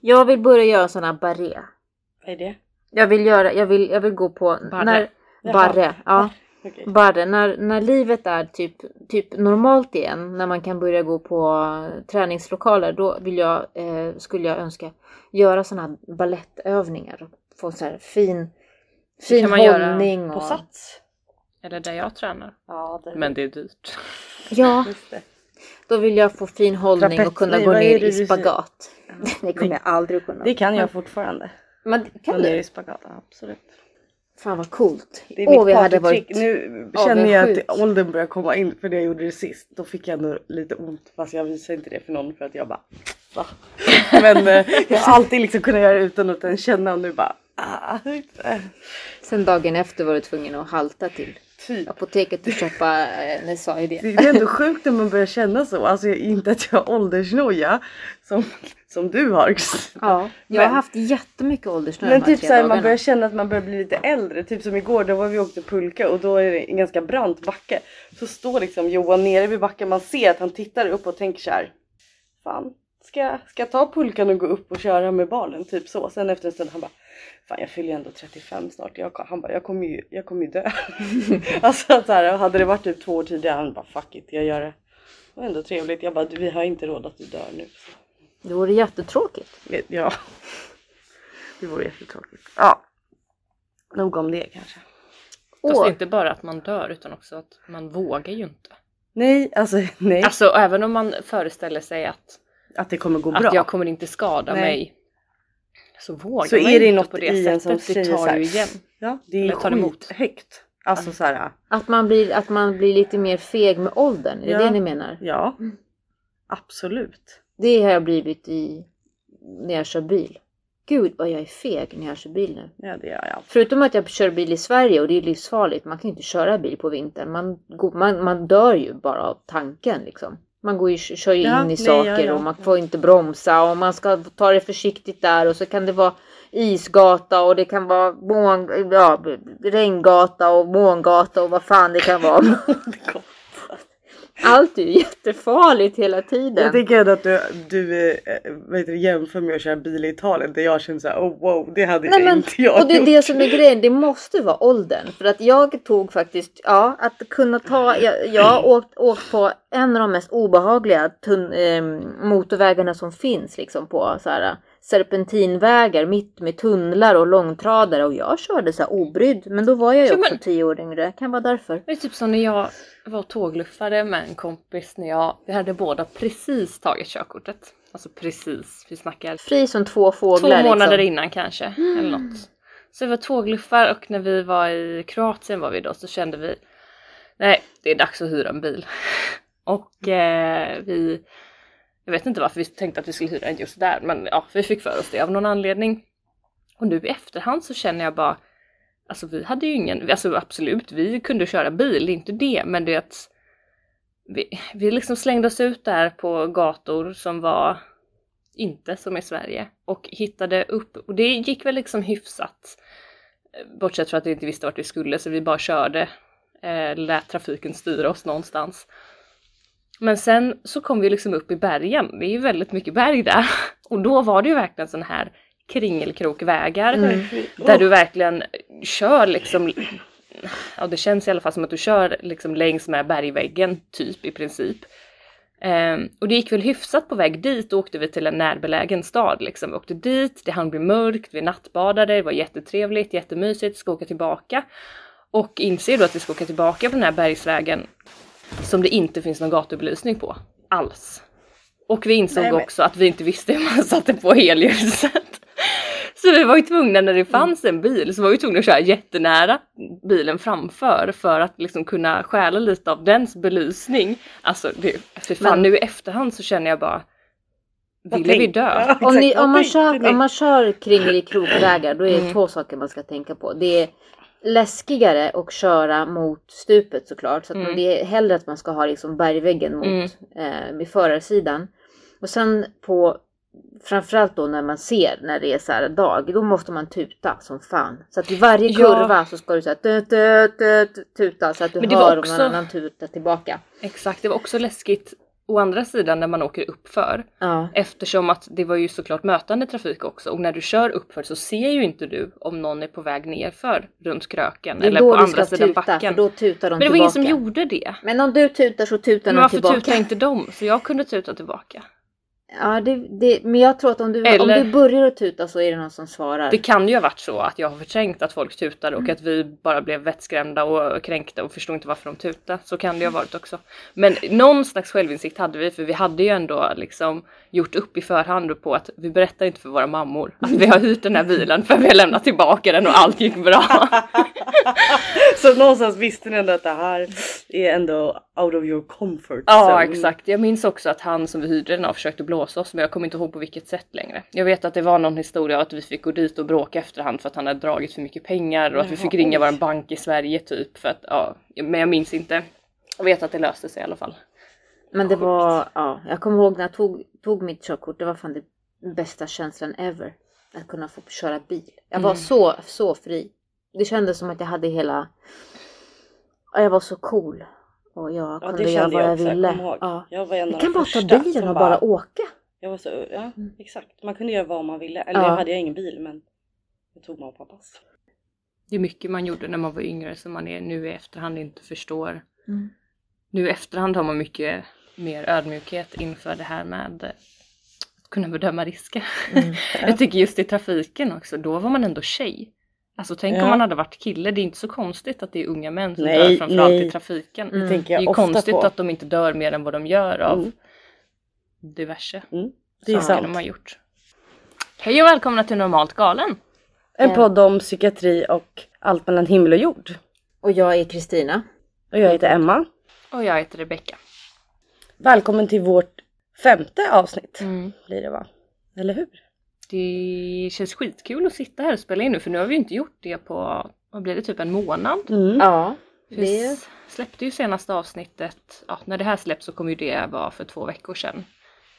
Jag vill börja göra såna barré. Vad är det? Jag vill göra, jag vill, jag vill gå på... Barre. När, Jaha. barre, ja. Okej. Barre, när, när livet är typ, typ normalt igen, när man kan börja gå på träningslokaler, då vill jag, eh, skulle jag önska göra sådana ballettövningar. Få så här fin, fin kan man göra hållning. På Och, sats? Eller där jag tränar. Ja, det Men det är dyrt. ja, Just det. då vill jag få fin hållning Trapets- och kunna nej, gå ner i spagat. Det kommer jag aldrig kunna. Det kan jag fortfarande. Men kan ner du? i spagat, absolut. Fan vad coolt. Det är Åh, mitt vi hade varit... Nu känner jag att åldern börjar komma in för det jag gjorde det sist. Då fick jag ändå lite ont fast jag visade inte det för någon för att jag bara va? Men eh, jag har alltid liksom kunnat göra det utan att ens känna och nu bara ah, Sen dagen efter var du tvungen att halta till typ. apoteket och köpa eh, Nesai det. Det är ändå sjukt när man börjar känna så. Alltså inte att jag har åldersnoja som, som du har. Ja, jag har Men- haft jättemycket åldersnöd Men typ såhär man börjar känna att man börjar bli lite äldre. Typ som igår då var vi åkte pulka och då är det en ganska brant backe. Så står liksom Johan nere vid backen. Man ser att han tittar upp och tänker såhär. Fan, ska, ska jag ta pulkan och gå upp och köra med balen? Typ så. Sen efter en stund han bara. Fan jag fyller ju ändå 35 snart. Jag, han bara jag kommer ju, jag kommer ju dö. alltså så här, hade det varit typ två år tidigare han bara fuck it jag gör det. Det var ändå trevligt. Jag bara vi har inte råd att du dör nu. Det vore jättetråkigt. Ja. Det vore jättetråkigt. Ja. Nog om det kanske. Fast inte bara att man dör utan också att man vågar ju inte. Nej, alltså nej. Alltså även om man föreställer sig att, att det kommer gå bra. att jag kommer inte skada Nej. mig. Så vågar Så man är det inte något på det i en sättet. som Det tar här, ju igen. Ja, det är tar emot. skithögt. Alltså så här. att man, blir, att man blir lite mer feg med åldern, är det Ja. det ni menar? Ja. Absolut. Det har jag blivit i när jag kör bil. Gud vad jag är feg när jag kör bil nu. Ja, det gör jag. Förutom att jag kör bil i Sverige och det är livsfarligt. Man kan ju inte köra bil på vintern. Man, går- man, man dör ju bara av tanken liksom. Man går ju, kör ju Ja, in i nej, saker ja, ja. och man får inte bromsa och man ska ta det försiktigt där och så kan det vara isgata och det kan vara mån, ja, regngata och mångata och vad fan det kan vara. Allt är ju jättefarligt hela tiden. Jag tänker ändå att du, du eh, vet jämför med att köra bil i Italien där jag känner såhär oh wow det hade Nej, men, inte jag och det är gjort. det som är grejen, det måste vara åldern. För att jag tog faktiskt, ja, att kunna ta, jag, jag åkt, åkt på en av de mest obehagliga tun, eh, motorvägarna som finns liksom på så här serpentinvägar mitt med tunnlar och långtradare och jag körde så här obrydd. Men då var jag ju också tio år yngre, kan vara därför. Det är typ som när jag var tågluffare med en kompis när jag, vi hade båda precis tagit körkortet. Alltså precis, vi snackar Fri som två två fåglar månader liksom. innan kanske. Eller något. Så vi var tågluffar och när vi var i Kroatien var vi då så kände vi Nej, det är dags att hyra en bil. Och eh, vi jag vet inte varför vi tänkte att vi skulle hyra den just där men ja, vi fick för oss det av någon anledning. Och nu i efterhand så känner jag bara Alltså vi hade ju ingen, alltså absolut vi kunde köra bil, det är inte det men det är att vi, vi liksom slängde oss ut där på gator som var inte som i Sverige och hittade upp och det gick väl liksom hyfsat. Bortsett från att vi inte visste vart vi skulle så vi bara körde, eh, lät trafiken styra oss någonstans. Men sen så kom vi liksom upp i bergen, det är ju väldigt mycket berg där och då var det ju verkligen sån här kringelkrokvägar Mm. där du verkligen kör liksom Ja det känns i alla fall som att du kör liksom längs med bergväggen typ i princip. Ehm, och det gick väl hyfsat på väg dit, då åkte vi till en närbelägen stad liksom. Vi åkte dit, det hann bli mörkt, vi nattbadade, det var jättetrevligt, jättemysigt, ska åka tillbaka. Och inser då att vi ska åka tillbaka på den här bergsvägen som det inte finns någon gatubelysning på alls. Och vi insåg Nej, men- också att vi inte visste hur man satte på helljuset. Så vi var ju tvungna när det fanns en bil så var vi tvungna att köra jättenära bilen framför för att liksom kunna stjäla lite av dens belysning. Alltså det, för fan Men- nu i efterhand så känner jag bara Ville vi dö? Ja, Om, ni, om, man kör, om man kör kringelikrokvägar då är det Mm. två saker man ska tänka på. Det är läskigare att köra mot stupet såklart. Så att Mm. det är hellre att man ska ha liksom bergväggen mot Mm. eh, förarsidan. Och sen på framförallt då när man ser när det är så här dag, då måste man tuta som fan. Så att i varje Ja. kurva så ska du säga tut, tut, tut, tuta så att du hör också- om någon annan tuta tillbaka. Exakt, det var också läskigt å andra sidan när man åker uppför Ja. eftersom att det var ju såklart mötande trafik också och när du kör uppför så ser ju inte du om någon är på väg nerför runt kröken eller på andra sidan tuta, backen. för då tutar de Men det var tillbaka. ingen som gjorde det. Men om du tutar så tutar Men de varför tillbaka. tutade inte de? Så jag kunde tuta tillbaka. Ja, det, det, men jag tror att om du, Eller- om du börjar att tuta så är det någon som svarar. Det kan ju ha varit så att jag har förträngt att folk tutade Mm. och att vi bara blev vettskrämda och kränkta och förstod inte varför de tutade. Så kan det ju ha varit också. Men någon slags självinsikt hade vi för vi hade ju ändå liksom gjort upp i förhand på att vi berättar inte för våra mammor att vi har hyrt den här bilen för vi har lämnat tillbaka den och allt gick bra. Så någonstans visste ni ändå att det här är ändå out of your comfort Ja zone. exakt. Jag minns också att han som vi hyrde den av försökte blåsa oss men jag kommer inte ihåg på vilket sätt längre. Jag vet att det var någon historia att vi fick gå dit och bråka efterhand för att han hade dragit för mycket pengar och att vi fick ringa vår bank i Sverige typ för att ja, men jag minns inte. Jag vet att det löste sig i alla fall. Men det var, ja, jag kommer ihåg när jag tog, tog mitt körkort. Det var fan det bästa känslan ever. Att kunna få köra bil. Jag var Mm. så, så fri. Det kändes som att jag hade hela, ja, jag var så cool. Och jag Ja, kunde det göra vad jag jag jag ville. ihåg. Ja. Jag var en Jag kan bara ta bilen och bara åka. Jag var så, ja Mm. exakt. Man kunde göra vad man ville. Eller Ja. jag hade jag ingen bil men jag tog mamma och pappas. Det är mycket man gjorde när man var yngre som man är nu i efterhand inte förstår. Mm. Nu i efterhand har man mycket mer ödmjukhet inför det här med eh, att kunna bedöma risker. Mm. Jag tycker just i trafiken också, då var man ändå tjej. Alltså tänk Ja. om man hade varit kille, det är inte så konstigt att det är unga män som Nej, dör framförallt nej. i trafiken. Mm. Det Det är ju konstigt på. att de inte dör mer än vad de gör av Mm. diverse Mm. Det är saker sant. de har gjort. Hej och välkomna till Normalt Galen! En podd om psykiatri och allt mellan himmel och jord. Och jag är Kristina. Och jag heter Emma. Och jag heter Rebecka. Välkommen till vårt femte avsnitt Mm. blir det va? Eller hur? Det känns skitkul att sitta här och spela in nu för nu har vi inte gjort det på, vad blir det, typ en månad? Mm. Ja, Vi det, släppte ju senaste avsnittet, ja, när det här släpps så kommer ju det vara för två veckor sedan.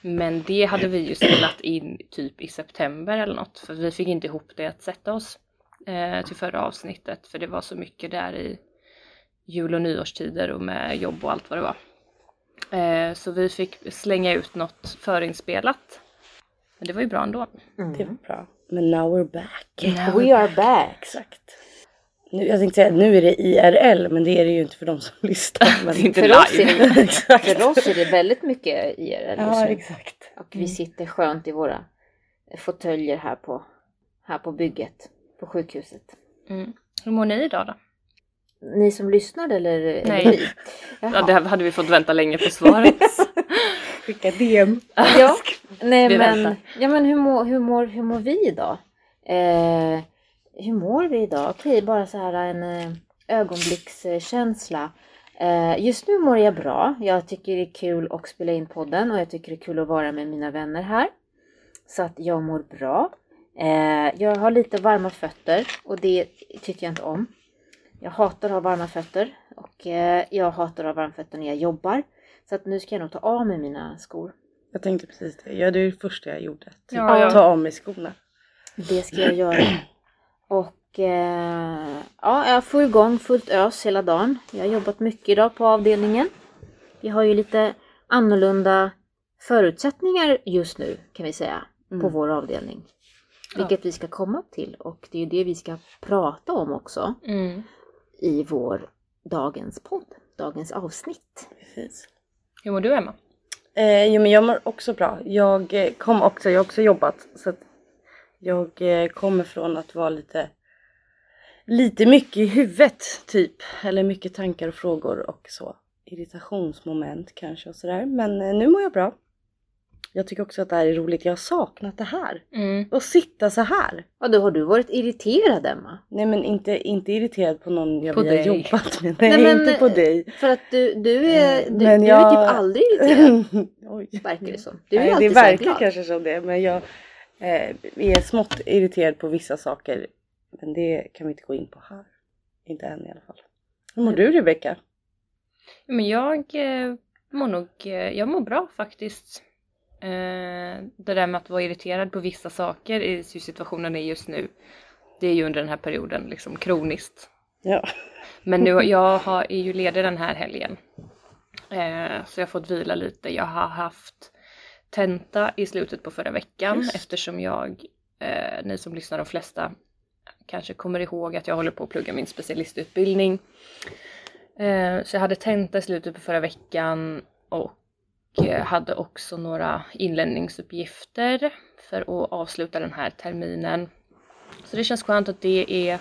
Men det hade vi ju spelat in typ i september eller något för vi fick inte ihop det att sätta oss eh, till förra avsnittet för det var så mycket där i jul och nyårstider och med jobb och allt vad det var. Eh, så vi fick slänga ut något förinspelat. Men det var ju bra ändå. Det mm. var bra. Men now we're back. We are back. Exakt. Nu, jag tänkte säga nu är det IRL men det är det ju inte för de som lyssnar. Men... Det är inte För oss är live. det, för oss är det väldigt mycket IRL Ja exakt. Och vi sitter skönt i våra fåtöljer här på, här på bygget. På sjukhuset. Mm. Hur mår ni idag då? Ni som lyssnar eller, Nej. Ja, det hade vi fått vänta länge på svaret. Skicka DM. Ja, nej Vi men, väntar. ja, men hur, mår, hur, mår, hur mår vi idag? Eh, hur mår vi idag? Okej, bara så här en eh, ögonblickskänsla. Eh, just nu mår jag bra. Jag tycker det är kul att spela in podden och jag tycker det är kul att vara med mina vänner här. Så att jag mår bra. Eh, jag har lite varma fötter och det tycker jag inte om. Jag hatar att ha varma fötter och eh, jag hatar att ha varma fötter när jag jobbar. Så att nu ska jag nog ta av mig mina skor. Jag tänkte precis det. Ja det är det första jag gjorde. Typ, Ja, ja. Ta av mig skorna. Det ska jag göra. Och eh, ja, jag får igång fullt ös hela dagen. Jag har jobbat mycket idag på avdelningen. Vi har ju lite annorlunda förutsättningar just nu kan vi säga på Mm. vår avdelning. Vilket vi ska komma till och det är ju det vi ska prata om också Mm. i vår dagens podd, dagens avsnitt. Precis. Hur mår du Emma? Eh, jo men jag mår också bra. Jag eh, kom också, jag har också jobbat så att jag eh, kommer från att vara lite lite mycket i huvudet typ. Eller mycket tankar och frågor och så. Irritationsmoment kanske och sådär. Men eh, nu mår jag bra. Jag tycker också att det här är roligt. Jag har saknat det här. Mm. Och sitta så här. Ja, då har du varit irriterad Emma? Nej men inte, inte irriterad på någon jag På har jobbat med. Nej, Nej, inte på dig. För att du, du, är, Mm, du, men du är typ aldrig irriterad, Oj. verkar det som. Du är Nej, det alltid här verkar kanske som det men jag eh, är smått irriterad på vissa saker. Men det kan vi inte gå in på här. Inte än i alla fall. Hur mår du Rebecka? Men jag eh, mår nog, eh, jag mår bra faktiskt. Eh, det där med att vara irriterad på vissa saker i hur situationen är just nu. Det är ju under den här perioden liksom kroniskt. Ja. Men nu, jag har, är ju ledig den här helgen. Eh, så jag har fått vila lite. Jag har haft tenta i slutet på förra veckan Just. eftersom jag, eh, ni som lyssnar de flesta kanske kommer ihåg att jag håller på att plugga min specialistutbildning. Eh, så jag hade tenta i slutet på förra veckan och hade också några inlämningsuppgifter för att avsluta den här terminen. Så det känns skönt att det är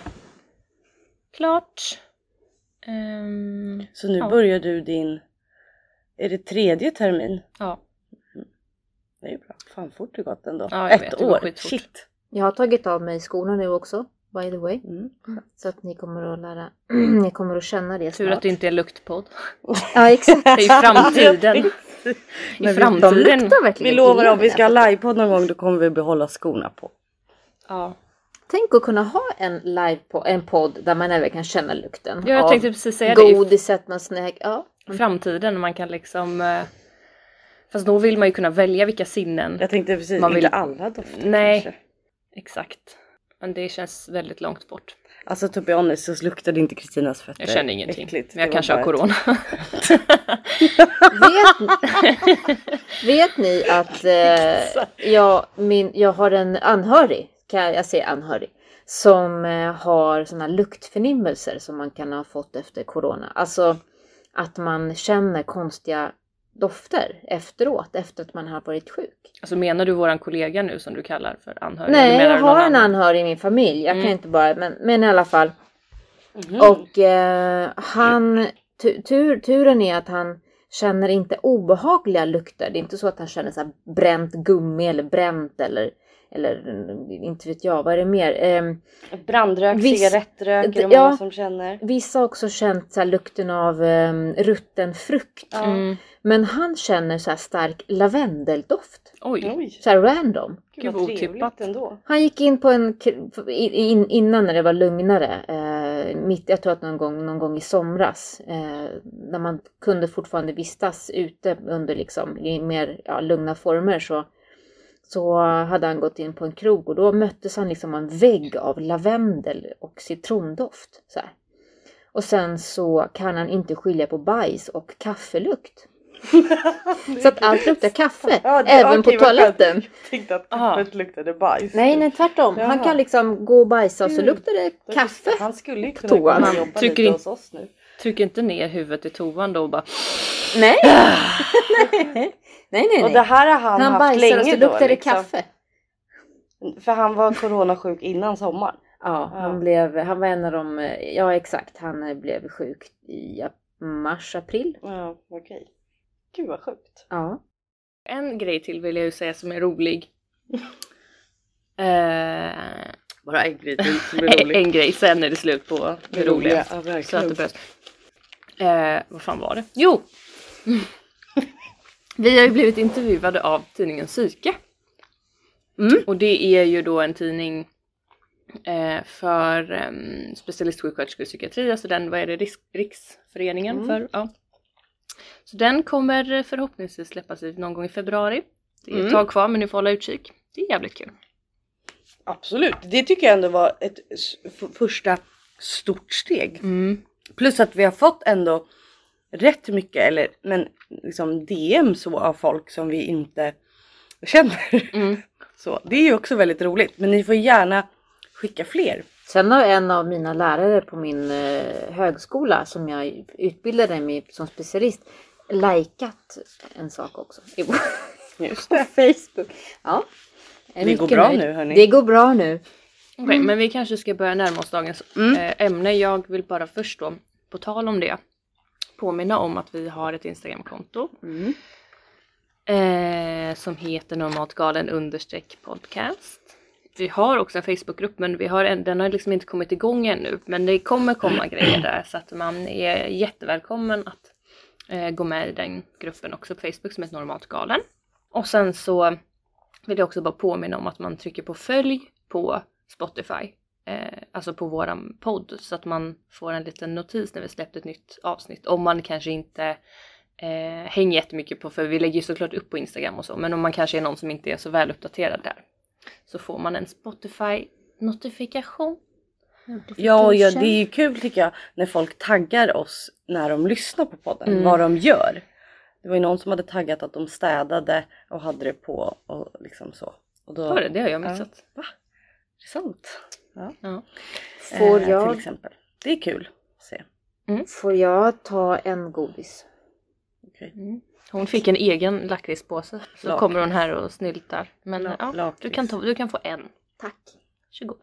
klart. Ehm, Så nu Ja. börjar du din, är det tredje termin? ja, Det är ju bra. Fan fort det gått ändå. Ja, jag Ett vet, det år, shit. Jag har tagit av mig skorna nu också, by the way. Mm. Så att ni kommer att lära, ni kommer att känna det tur snart. att det inte är luktpodd. Ja exakt. I framtiden. I framtiden. Vi lovar om vi ska ha livepodd någon gång då kommer vi behålla skorna på. Ja. Tänk att kunna ha en live på en podd där man även kan känna lukten. Ja, jag av tänkte precis säga det. Godiset man snäck. Ja. framtiden man kan liksom... eh, Fast då vill man ju kunna välja vilka sinnen. Jag tänkte precis, Man vill- inte alla dofter Nej. kanske. Exakt. Men det känns väldigt långt bort. Alltså to be honest så luktade inte Kristinas fötter Jag känner ingenting. äckligt. Men jag kanske har corona. Vet, vet ni att eh, jag, min, jag har en anhörig, kan jag, säger anhörig, som eh, har sådana luktförnimmelser som man kan ha fått efter corona. Alltså att man känner konstiga dofter efteråt, efter att man har varit sjuk. Alltså menar du våran kollega nu som du kallar för anhörig? Nej, jag har en anhörig i min familj. Jag Mm. kan inte bara, men, men i alla fall. Mhm. Och eh, han, tu, tur, turen är att han känner inte obehagliga lukter. Det är inte så att han känner så här bränt gummi eller bränt eller, eller inte vet jag, vad är det mer? Eh, Brandrök, Viss- cigarettrök är det Ja. många som känner. vissa har också känt så här lukten av eh, rutten frukt. Mm. Men han känner så här stark lavendeldoft. Oj, Så här random. gud Gud, vad otippat. ändå. Han gick in på en, in, innan när det var lugnare, eh, mitt, jag tror att någon gång, någon gång i somras, eh, när man kunde fortfarande vistas ute under liksom i mer ja, lugna former så, så hade han gått in på en krog och då möttes han liksom av en vägg av lavendel och citrondoft. Så här. Och sen så kan han inte skilja på bajs och kaffelukt. Så att allt luktar kaffe, Ja, det- även okej, på toaletten. Jag tänkte att Ah. kaffet luktade bajs. Nej, nej tvärtom. Han Jaha. kan liksom gå och bajsa och så luktar det kaffe. Han skulle ju kunna toan. komma och jobba Trycker lite in- hos oss nu. tryck inte ner huvudet i toan då och bara Nej. nej, nej, nej. Och det här har han, Han haft bajsar och länge så luktar då det liksom. kaffe. För han var coronasjuk innan sommaren. Ja, han, Ja. blev, han var en av de, ja exakt, han blev sjuk i mars, april. Ja, okej. Gud vad sjukt. Ja. En grej till vill jag ju säga som är rolig. Eh, Bara en grej till som en grej, sen är det slut på det roliga. Ja, Så det behövs. Eh, vad fan var det? Jo! Vi har ju blivit intervjuade av tidningen Psyke. Mm. Och det är ju då en tidning eh, för um, specialistsjuksköterskor i psykiatri, alltså den, vad är det, Riks, Riksföreningen Mm. för? Ja. Så den kommer förhoppningsvis släppas ut någon gång i februari. Det är ett Mm. tag kvar men ni får hålla utkik. Det är jävligt kul. Absolut, det tycker jag ändå var ett första stort steg. Mm. Plus att vi har fått ändå rätt mycket, eller men liksom DM så av folk som vi inte känner. Mm. Så det är ju också väldigt roligt. Men ni får gärna skicka fler. Sen har en av mina lärare på min eh, högskola som jag utbildade mig som specialist likat en sak också. Just på Facebook. Ja. Det går bra nöjd. nu, hörni. Det går bra nu. Okej, men vi kanske ska börja närma oss dagens Mm. eh, ämne. Jag vill bara först då, på tal om det, påminna om att vi har ett Instagramkonto Mm. eh, som heter normalt galen understreck podcast. Vi har också en Facebookgrupp men vi har en, den har liksom inte kommit igång ännu. Men det kommer komma grejer där så att man är jättevälkommen att eh, gå med i den gruppen också på Facebook som heter normalt galen. Och sen så vill jag också bara påminna om att man trycker på följ på Spotify. Eh, alltså på våran podd så att man får en liten notis när vi släppt ett nytt avsnitt. Om man kanske inte eh, hänger jättemycket på, för vi lägger ju såklart upp på Instagram och så, men om man kanske är någon som inte är så väl uppdaterad där så får man en Spotify notifikation. Ja, ja, det är ju kul tycker jag när folk taggar oss när de lyssnar på podden. Mm. Vad de gör. Det var ju någon som hade taggat att de städade och hade det på och liksom så. Och då, Var det? Det har jag Ja. missat. Va? Är det sant? Ja. Ja. Får, Eh, jag, Till exempel. Det är kul att se. får jag ta en godis? Okej. Mm. Hon fick en egen lakritspåse. Så Lakrits. kommer hon här och snyltar. Men ja, du, kan ta, du kan få en. Tack. Varsågod.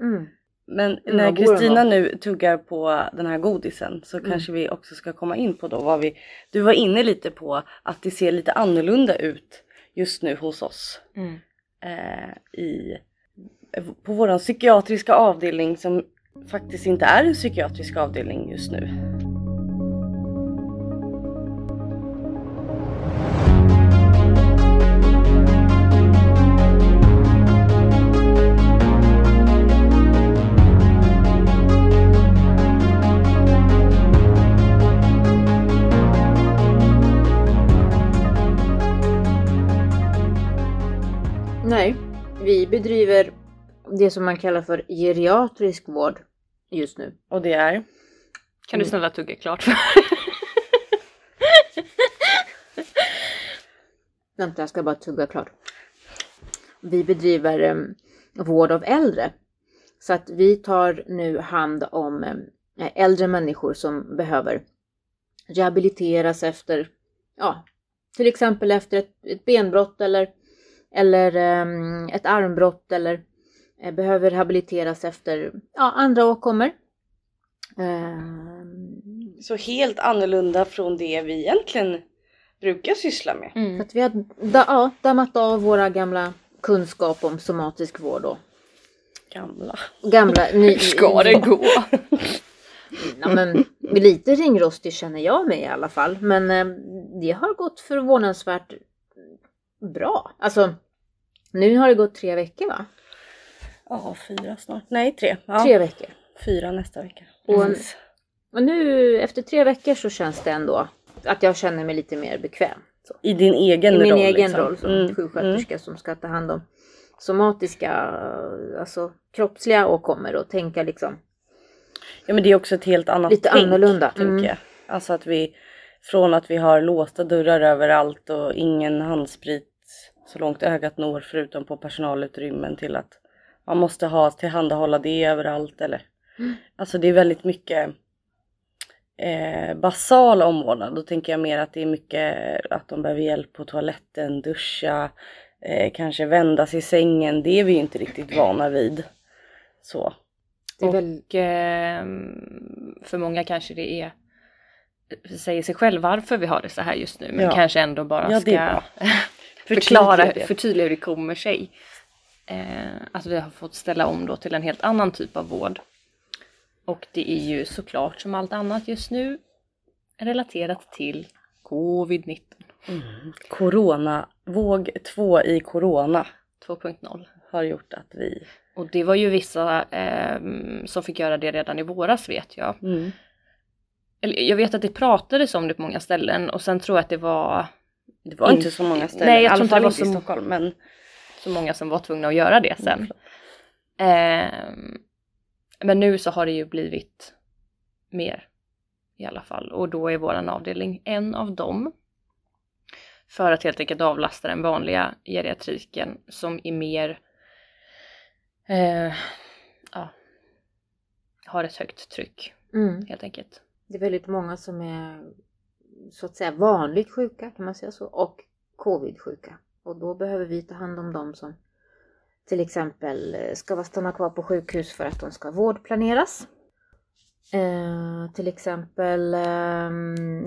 Mm. Men Mm, när Kristina nu tuggar på den här godisen så Mm. kanske vi också ska komma in på då vad vi... Du var inne lite på att det ser lite annorlunda ut just nu hos oss. Mm. Eh, i, på vår psykiatriska avdelning som faktiskt inte är en psykiatrisk avdelning just nu. Nej, vi bedriver det som man kallar för geriatrisk vård just nu. Och det är? Kan du snälla tugga klart? Vänta, jag ska bara tugga klart. Vi bedriver em, vård av äldre. Så att vi tar nu hand om em, äldre människor som behöver rehabiliteras efter, ja, till exempel efter ett, ett benbrott eller, eller em, ett armbrott eller behöver rehabiliteras efter ja, andra åkommor. Ehm, Så helt annorlunda från det vi egentligen brukar syssla med. Mm. att vi har da, ja, dammat av våra gamla kunskap om somatisk vård och Gamla. gamla... Ny, Hur ska det gå? Ja, men lite ringrostig känner jag mig i alla fall. Men eh, det har gått förvånansvärt bra. Alltså, nu har det gått tre veckor va? Ja, fyra snart. Nej, tre. Ja, Tre veckor. Fyra nästa vecka. Och-. Och nu efter tre veckor så känns det ändå att jag känner mig lite mer bekväm. Så. I din egen I min roll. egen liksom. roll som Mm, sjuksköterska som ska ta hand om somatiska, alltså kroppsliga åkommor och tänka liksom Ja men det är också ett helt annat Lite tänk, annorlunda, tänker mm. jag. Alltså att vi från att vi har låsta dörrar överallt och ingen handsprit så långt ögat når förutom på personalutrymmen till att man måste ha tillhandahålla det överallt eller Mm. Alltså det är väldigt mycket eh, basal omvårdnad. Då tänker jag mer att det är mycket att de behöver hjälp på toaletten, duscha, eh, kanske vända sig i sängen. Det är vi ju inte riktigt vana vid. Så. Det är och väl, ehm, för många kanske det är säger sig själv varför vi har det så här just nu men Ja. kanske ändå bara Ja, ska förklara, förtydliga hur det kommer sig. Eh, att vi har fått ställa om då till en helt annan typ av vård. Och det är ju såklart som allt annat just nu relaterat till covid-19 Corona, våg två i corona 2.0. har gjort att vi... Och det var ju vissa ehm, som fick göra det redan i våras vet jag. Mm. Eller, jag vet att det pratades om det på många ställen och sen tror jag att det var Det var In- inte så många ställen, Nej, jag i alla fall det var inte i Stockholm. Men så många som var tvungna att göra det sen. Ehm, men nu så har det ju blivit mer i alla fall och då är våran avdelning en av dem. För att helt enkelt avlasta den vanliga geriatriken som är mer eh, ja, har ett högt tryck mm, helt enkelt. det är väldigt många som är så att säga vanligt sjuka kan man säga så och covid-sjuka. Och då behöver vi ta hand om dem som till exempel eh, ska stanna kvar på sjukhus för att de ska vårdplaneras. Eh, till exempel eh,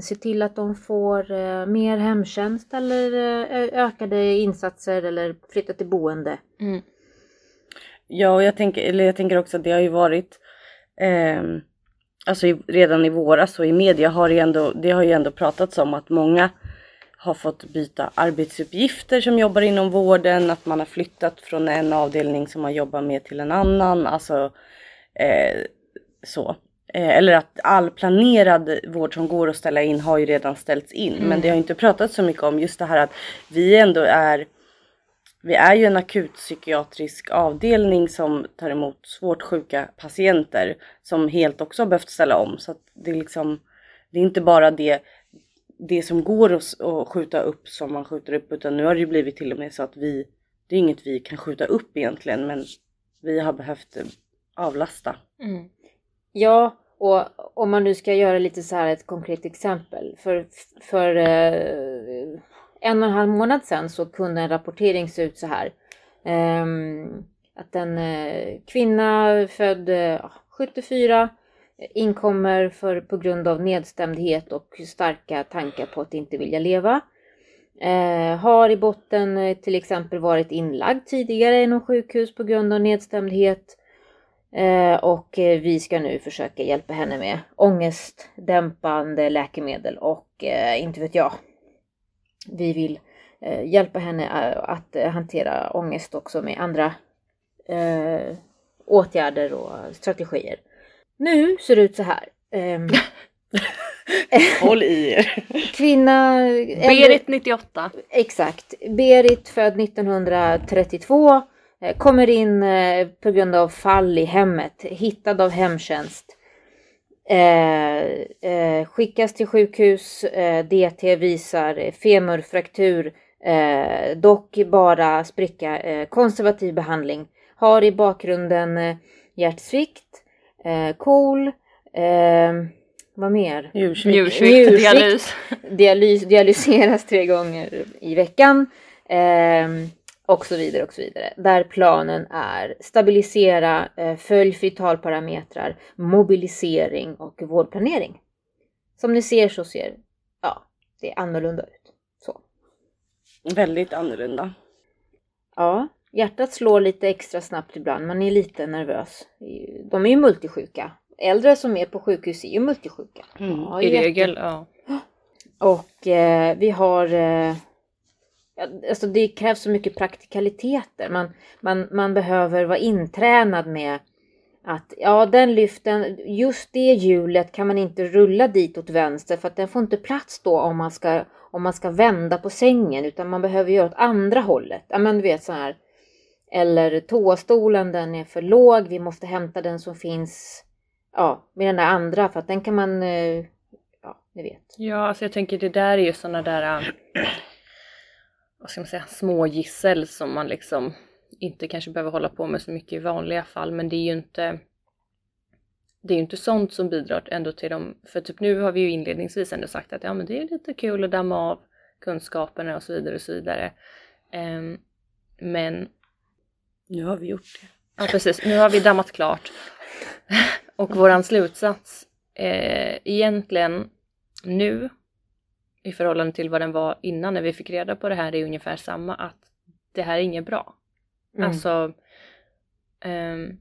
se till att de får eh, mer hemtjänst eller eh, ökade insatser eller flytta till boende. Mm. ja, och jag tänker, eller jag tänker också att det har ju varit ehm, Alltså i, redan i våras och i media har det, ändå, det har ju ändå pratats om att många har fått byta arbetsuppgifter som jobbar inom vården, att man har flyttat från en avdelning som man jobbar med till en annan, alltså eh, så. Eh, eller att all planerad vård som går att ställa in har ju redan ställts in. Men det har inte pratats så mycket om just det här att vi ändå är vi är ju en akutpsykiatrisk avdelning som tar emot svårt sjuka patienter som helt också har behövt ställa om. Så att det är liksom, det är inte bara det det som går att, att skjuta upp som man skjuter upp utan nu har det ju blivit till och med så att vi, det är inget vi kan skjuta upp egentligen men vi har behövt eh, avlasta. Mm. Ja, och om man nu ska göra lite så här ett konkret exempel. För, för eh, en och en halv månad sedan så kunde en rapportering se ut så här. Eh, att en eh, kvinna född eh, 74 inkommer för, på grund av nedstämdhet och starka tankar på att inte vilja leva. Eh, har i botten eh, till exempel varit inlagd tidigare inom sjukhus på grund av nedstämdhet. Eh, och eh, vi ska nu försöka hjälpa henne med ångestdämpande läkemedel och eh, inte vet jag. Vi vill eh, hjälpa henne eh, att eh, hantera ångest också med andra eh, åtgärder och strategier. Nu ser det ut så här. Ehm, Håll i er. Kvinna... Berit 98. Exakt. Berit född 1932. eh, Kommer in eh, på grund av fall i hemmet. Hittad av hemtjänst. Eh, eh, skickas till sjukhus. Eh, DT visar femurfraktur. Eh, dock bara spricka. Eh, konservativ behandling. Har i bakgrunden eh, hjärtsvikt. Eh, KOL. Eh, vad mer? Njursvikt. Njursvikt, Njursvikt. dialys. dialys, dialyseras tre gånger i veckan. ehm, och så vidare och så vidare. Där planen är stabilisera, eh, följ vitalparametrar, mobilisering och vårdplanering. Som ni ser så ser ja, det annorlunda ut. Så. Väldigt annorlunda. Ja, hjärtat slår lite extra snabbt ibland. Man är lite nervös. De är ju multisjuka. Äldre som är på sjukhus är ju multisjuka. Mm, Ja, I regel, ja. Och eh, vi har... Eh, alltså det krävs så mycket praktikaliteter. Man, man, man behöver vara intränad med att ja, den lyften, just det hjulet kan man inte rulla dit åt vänster för att den får inte plats då om man ska, om man ska vända på sängen utan man behöver göra åt andra hållet. Ja, men du vet så här. Eller toastolen, den är för låg, vi måste hämta den som finns ja, med den där andra för att den kan man, eh, ja, ni vet. Ja, alltså jag tänker det där är ju sådana där, äh, vad ska man säga, smågissel som man liksom inte kanske behöver hålla på med så mycket i vanliga fall, men det är ju inte det är ju inte sånt som bidrar ändå till dem, för typ nu har vi ju inledningsvis ändå sagt att ja men det är lite kul att damma av kunskaperna och så vidare och så vidare. Ehm, men nu har vi gjort det. Ja precis, nu har vi dammat klart. Och våran slutsats eh, egentligen nu i förhållande till vad den var innan när vi fick reda på det här är ungefär samma att det här är inget bra. Mm. Alltså ehm,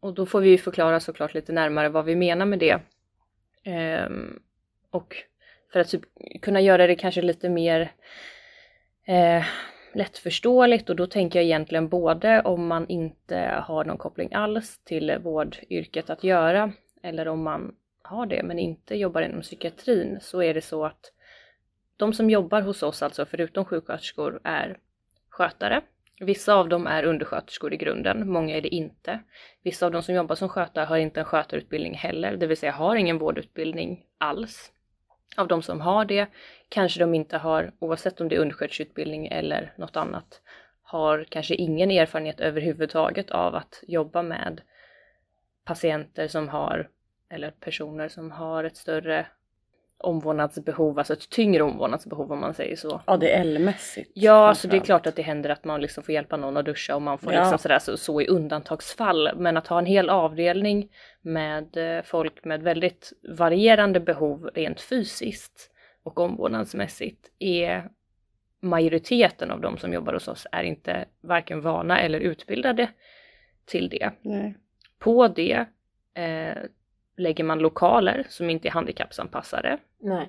och då får vi ju förklara såklart lite närmare vad vi menar med det. Ehm, och för att typ kunna göra det kanske lite mer eh, lättförståeligt och då tänker jag egentligen både om man inte har någon koppling alls till vårdyrket att göra eller om man har det men inte jobbar inom psykiatrin så är det så att de som jobbar hos oss, alltså förutom sjuksköterskor, är skötare. Vissa av dem är undersköterskor i grunden, många är det inte. Vissa av de som jobbar som skötare har inte en skötarutbildning heller, det vill säga har ingen vårdutbildning alls. Av de som har det. Kanske de inte har, oavsett om det är undersköterskeutbildning eller något annat, har kanske ingen erfarenhet överhuvudtaget av att jobba med patienter som har, eller personer som har ett större omvårdnadsbehov, alltså ett tyngre omvårdnadsbehov om man säger så. ADL-mässigt. Ja, alltså det är klart att det händer att man liksom får hjälpa någon att duscha och man får Ja. liksom sådär så, så i undantagsfall. Men att ha en hel avdelning med eh, folk med väldigt varierande behov rent fysiskt och omvårdnadsmässigt är majoriteten av de som jobbar hos oss är inte varken vana eller utbildade till det. Nej. På det eh, lägger man lokaler som inte är handikappsanpassade Nej.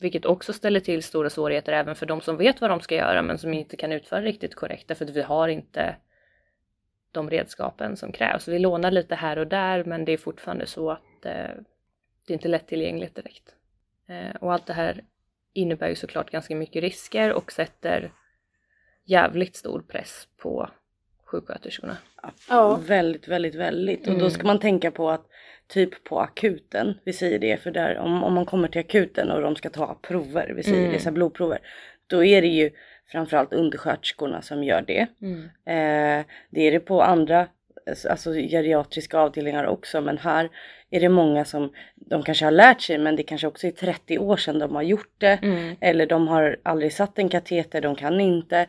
vilket också ställer till stora svårigheter även för de som vet vad de ska göra men som inte kan utföra riktigt korrekt därför att vi har inte de redskapen som krävs. Vi lånar lite här och där men det är fortfarande så att eh, det är inte lättillgängligt direkt. Eh, och allt det här innebär ju såklart ganska mycket risker och sätter jävligt stor press på sjuksköterskorna. Ja. Väldigt, väldigt, väldigt. Och då Mm. ska man tänka på att typ på akuten, vi säger det för där om, om man kommer till akuten och de ska ta prover, vi säger Mm. det, så här blodprover. Då är det ju framförallt undersköterskorna som gör det. Mm. Eh, det är det på andra alltså geriatriska avdelningar också men här är det många som de kanske har lärt sig men det kanske också är 30 år sedan de har gjort det. Mm. Eller de har aldrig satt en kateter, de kan inte.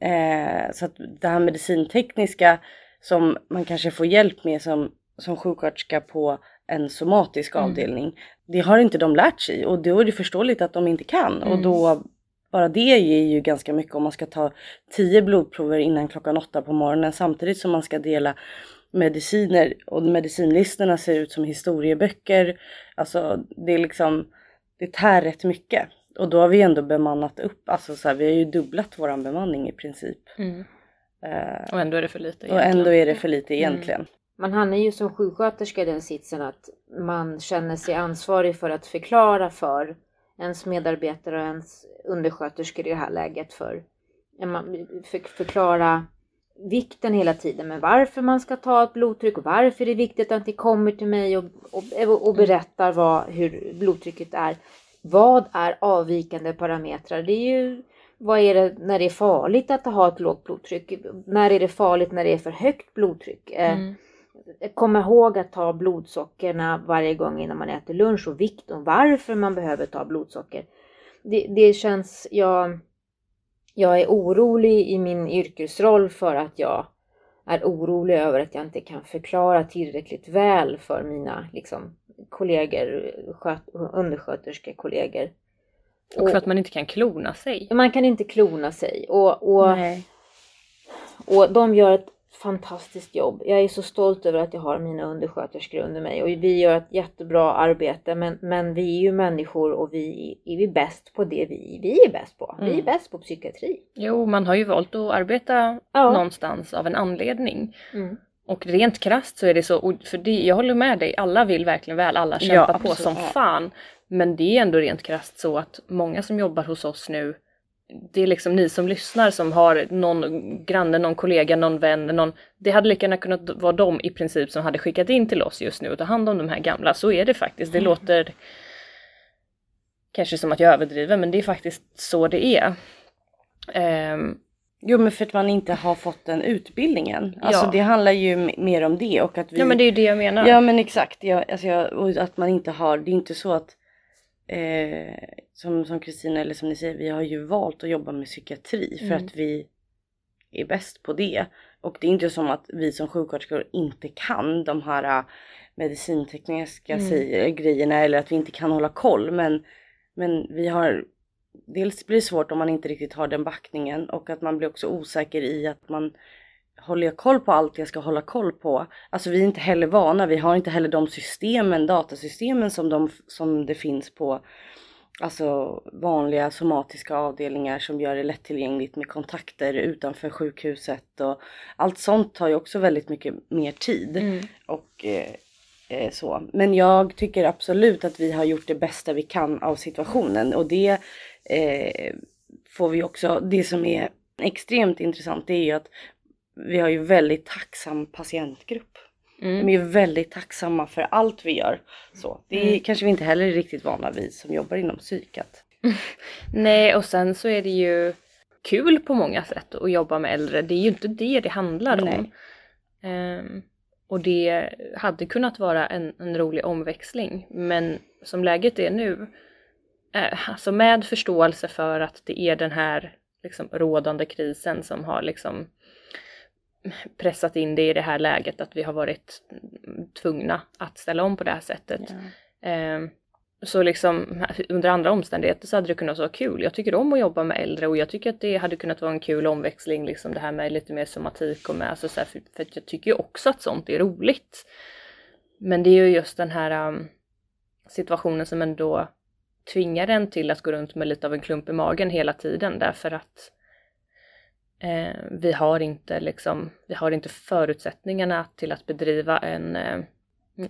Eh, så att det här medicintekniska som man kanske får hjälp med som, som sjuksköterska på en somatisk Mm. avdelning. Det har inte de lärt sig och då är det förståeligt att de inte kan. Och Mm. då bara det ger ju ganska mycket om man ska ta 10 blodprover innan klockan åtta på morgonen samtidigt som man ska dela mediciner och medicinlistorna ser ut som historieböcker. Alltså det är liksom, det tär rätt mycket. Och då har vi ändå bemannat upp, alltså så här, vi har ju dubblat våran bemanning i princip. Mm. Eh, Och ändå är det för lite och ändå är det för lite egentligen. Man hamnar ju som sjuksköterska i den sitsen att man känner sig ansvarig för att förklara för ens medarbetare och ens undersköterskor i det här läget för, man- för förklara vikten hela tiden med varför man ska ta ett blodtryck och varför det är viktigt att ni kommer till mig och, och, och berättar vad, hur blodtrycket är. Vad är avvikande parametrar? Det är ju vad är det när det är farligt att ha ett lågt blodtryck? När är det farligt när det är för högt blodtryck? Eh, Mm. Kom ihåg att ta blodsockerna varje gång innan man äter lunch och vikten och varför man behöver ta blodsocker. Det, det känns, jag, jag är orolig i min yrkesroll för att jag är orolig över att jag inte kan förklara tillräckligt väl för mina liksom, kollegor, sköt, undersköterskekollegor. Och för att man inte kan klona sig. Man kan inte klona sig och, och Nej. och de gör ett fantastiskt jobb. Jag är så stolt över att jag har mina undersköterskor under mig och vi gör ett jättebra arbete men, men vi är ju människor och vi är vi bäst på det vi, vi är bäst på. Vi är Mm. bäst på psykiatri. Jo, man har ju valt att arbeta Ja. någonstans av en anledning. Mm. Och rent krasst så är det så, för det, jag håller med dig, alla vill verkligen väl, alla kämpar på absolut. som Ja. fan. Men det är ändå rent krasst så att många som jobbar hos oss nu, det är liksom ni som lyssnar som har någon granne, någon kollega, någon vän, någon, det hade lika gärna kunnat vara de i princip som hade skickat in till oss just nu och ta hand om de här gamla. Så är det faktiskt, det låter kanske som att jag överdriver men det är faktiskt så det är. Ehm, Jo men för att man inte har fått den utbildningen. Alltså Ja. det handlar ju mer om det och att vi... ja men det är ju det jag menar. Ja men exakt, jag, alltså jag, och att man inte har, det är inte så att eh, som som Kristina eller som ni säger, vi har ju valt att jobba med psykiatri för Mm. att vi är bäst på det. Och det är inte som att vi som sjuksköterskor inte kan de här äh, medicintekniska Mm. grejerna eller att vi inte kan hålla koll men, men vi har Dels blir det svårt om man inte riktigt har den backningen och att man blir också osäker i att man håller jag koll på allt jag ska hålla koll på? Alltså vi är inte heller vana, vi har inte heller de systemen, datasystemen som, de, som det finns på alltså vanliga somatiska avdelningar som gör det lättillgängligt med kontakter utanför sjukhuset och allt sånt tar ju också väldigt mycket mer tid. Mm. Och eh, eh, så. Men jag tycker absolut att vi har gjort det bästa vi kan av situationen och det eh, får vi också, det som är extremt intressant det är ju att vi har ju väldigt tacksam patientgrupp. Mm. De är väldigt tacksamma för allt vi gör. Så, det är, Mm. kanske vi inte heller är riktigt vana vid som jobbar inom psykat. Nej, och sen så är det ju kul på många sätt att jobba med äldre. Det är ju inte det det handlar om. Nej. Ehm, och det hade kunnat vara en, en rolig omväxling. Men som läget är nu, eh, alltså med förståelse för att det är den här liksom, rådande krisen som har liksom pressat in det i det här läget att vi har varit tvungna att ställa om på det här sättet. Ehm, så liksom under andra omständigheter så hade det kunnat vara kul. Jag tycker om att jobba med äldre och jag tycker att det hade kunnat vara en kul omväxling liksom det här med lite mer somatik och med alltså så här, för, för jag tycker ju också att sånt är roligt. Men det är ju just den här um, situationen som ändå tvingar en till att gå runt med lite av en klump i magen hela tiden därför att eh, vi har inte liksom, vi har inte förutsättningarna till att bedriva en eh,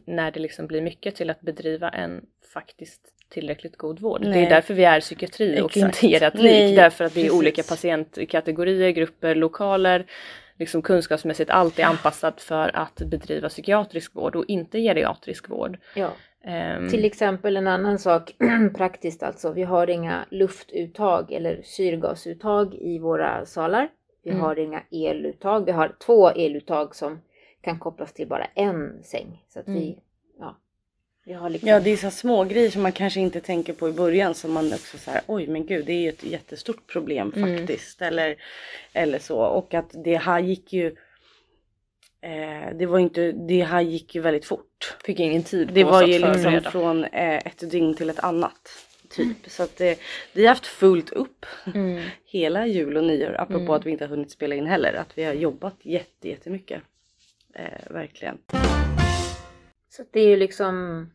när det liksom blir mycket till att bedriva en faktiskt tillräckligt god vård. Det Nej. är därför vi är psykiatri och Exakt. inte geriatrik. Därför att det är precis. olika patientkategorier, grupper, lokaler. liksom kunskapsmässigt alltid anpassad för att bedriva psykiatrisk vård och inte geriatrisk vård. Ja. Ehm, Till exempel en annan sak praktiskt alltså. Vi har inga luftuttag eller syrgasuttag i våra salar. Vi Mm. har inga eluttag. Vi har två eluttag som kan kopplas till bara en säng. Så att vi, Mm. ja, vi har liksom... Ja det är så små grejer som man kanske inte tänker på i början som man också så här, oj men gud det är ju ett jättestort problem Mm. faktiskt. Eller, eller så och att det här gick ju eh, det var inte, det här gick ju väldigt fort. fick ingen tid Det på var oss ju liksom förbereda. från eh, ett dygn till ett annat. Typ. Så att det, vi har haft fullt upp Mm. hela jul och nyår. Apropå Mm. att vi inte har hunnit spela in heller. Att vi har jobbat jätte, jättemycket. Eh, verkligen. Så det är ju liksom,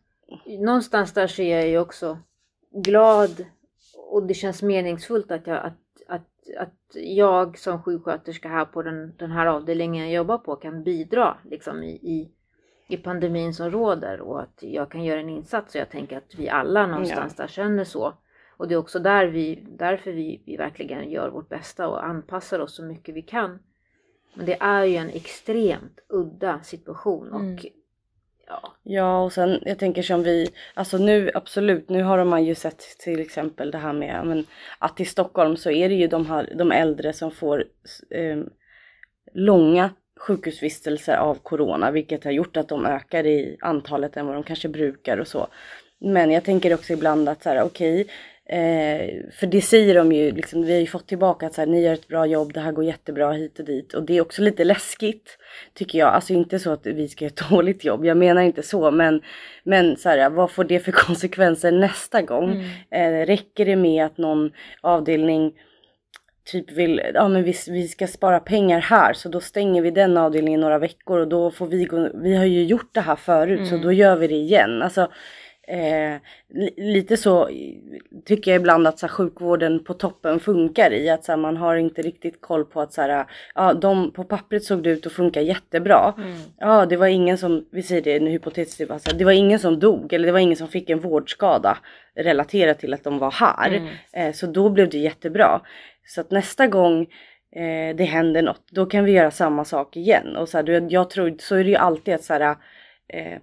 någonstans där så är jag ju också glad och det känns meningsfullt att jag, att, att, att jag som sjuksköterska här på den, den här avdelningen jag jobbar på kan bidra liksom i, i, i pandemin som råder och att jag kan göra en insats. Och jag tänker att vi alla någonstans där känner så. Och det är också där vi, därför vi, vi verkligen gör vårt bästa och anpassar oss så mycket vi kan. Men det är ju en extremt udda situation och Mm ja, Ja och sen jag tänker som vi, alltså nu absolut, nu har man ju sett till exempel det här med men, att i Stockholm så är det ju de, här, de äldre som får eh, långa sjukhusvistelser av corona vilket har gjort att de ökar i antalet än vad de kanske brukar och så. Men jag tänker också ibland att så här okej, eh, för det säger de ju liksom, vi har ju fått tillbaka att så här, ni gör ett bra jobb, det här går jättebra hit och dit och det är också lite läskigt tycker jag. Alltså inte så att vi ska göra ett dåligt jobb, jag menar inte så men, men så här, vad får det för konsekvenser nästa gång? Mm. Eh, räcker det med att någon avdelning typ vill, ja men vi, vi ska spara pengar här så då stänger vi den avdelningen några veckor och då får vi gå, vi har ju gjort det här förut så Mm. då gör vi det igen. Alltså eh, li, lite så tycker jag ibland att så här, sjukvården på toppen funkar i att så här, man har inte riktigt koll på att så här, ja de på pappret såg det ut att funka jättebra. Mm. Ja, det var ingen som, vi säger det nu hypotetiskt, det var, så här, det var ingen som dog eller det var ingen som fick en vårdskada relaterat till att de var här. Mm. Eh, så då blev det jättebra. Så att nästa gång eh, det händer något, då kan vi göra samma sak igen. Och så här, jag tror, så är det ju alltid att så här, eh,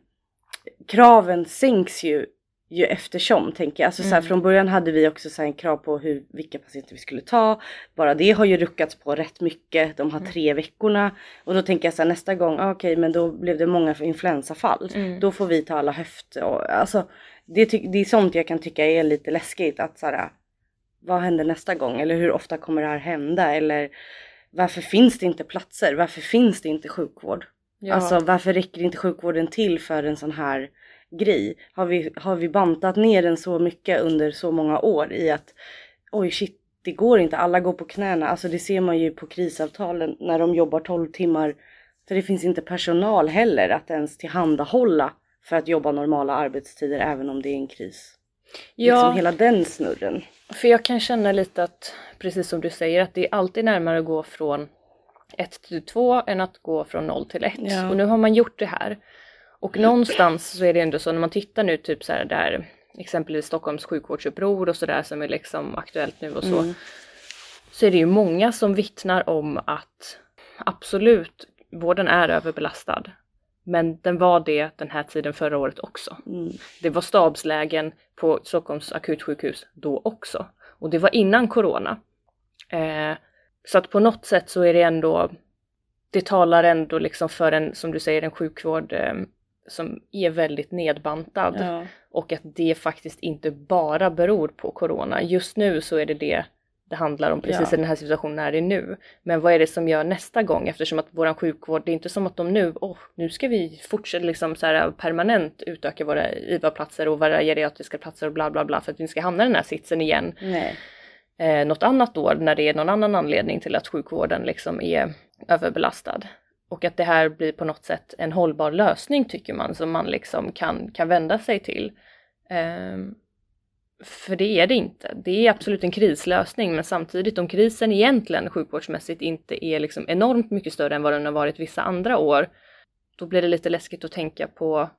kraven sänks ju ju eftersom tänker jag. Alltså så här, Mm. från början hade vi också så här, en krav på hur, vilka patienter vi skulle ta. Bara det har ju ruckats på rätt mycket de här Mm. tre veckorna. Och då tänker jag så här, nästa gång, ah, okej men då blev det många influensafall. Mm. Då får vi ta alla höft och, alltså det, det är sånt jag kan tycka är lite läskigt att så här, vad händer nästa gång? Eller hur ofta kommer det här hända? Eller varför finns det inte platser? Varför finns det inte sjukvård? Ja. Alltså varför räcker inte sjukvården till för en sån här grej? Har vi, har vi bantat ner den så mycket under så många år i att oj shit, det går inte, alla går på knäna. Alltså det ser man ju på krisavtalen när de jobbar 12 timmar. För det finns inte personal heller att ens tillhandahålla för att jobba normala arbetstider även om det är en kris. ja. Liksom hela den snurren. För jag kan känna lite att, precis som du säger, att det är alltid närmare att gå från 1 till 2 än att gå från 0 till 1. Ja. Och nu har man gjort det här. Och någonstans så är det ändå så när man tittar nu typ så här där exempelvis Stockholms sjukvårdsuppror och sådär som är liksom aktuellt nu och så. Mm. Så är det ju många som vittnar om att absolut, vården är överbelastad. Men den var det den här tiden förra året också. Mm. Det var stabslägen på Stockholms akutsjukhus då också. Och det var innan corona. Eh, så att på något sätt så är det ändå, det talar ändå liksom för en, som du säger, en sjukvård eh, som är väldigt nedbantad. Ja. Och att det faktiskt inte bara beror på corona. Just nu så är det det det handlar om precis Ja. i den här situationen är det nu. Men vad är det som gör nästa gång? Eftersom att våran sjukvård, det är inte som att de nu, åh, nu ska vi fortsätta liksom så här permanent utöka våra IVA-platser och våra geriatriska platser och bla bla bla för att vi ska hamna i den här sitsen igen Nej eh, något annat år när det är någon annan anledning till att sjukvården liksom är överbelastad. Och att det här blir på något sätt en hållbar lösning tycker man som man liksom kan, kan vända sig till. Eh, för det är det inte. Det är absolut en krislösning men samtidigt om krisen egentligen sjukvårdsmässigt inte är liksom enormt mycket större än vad den har varit vissa andra år, då blir det lite läskigt att tänka på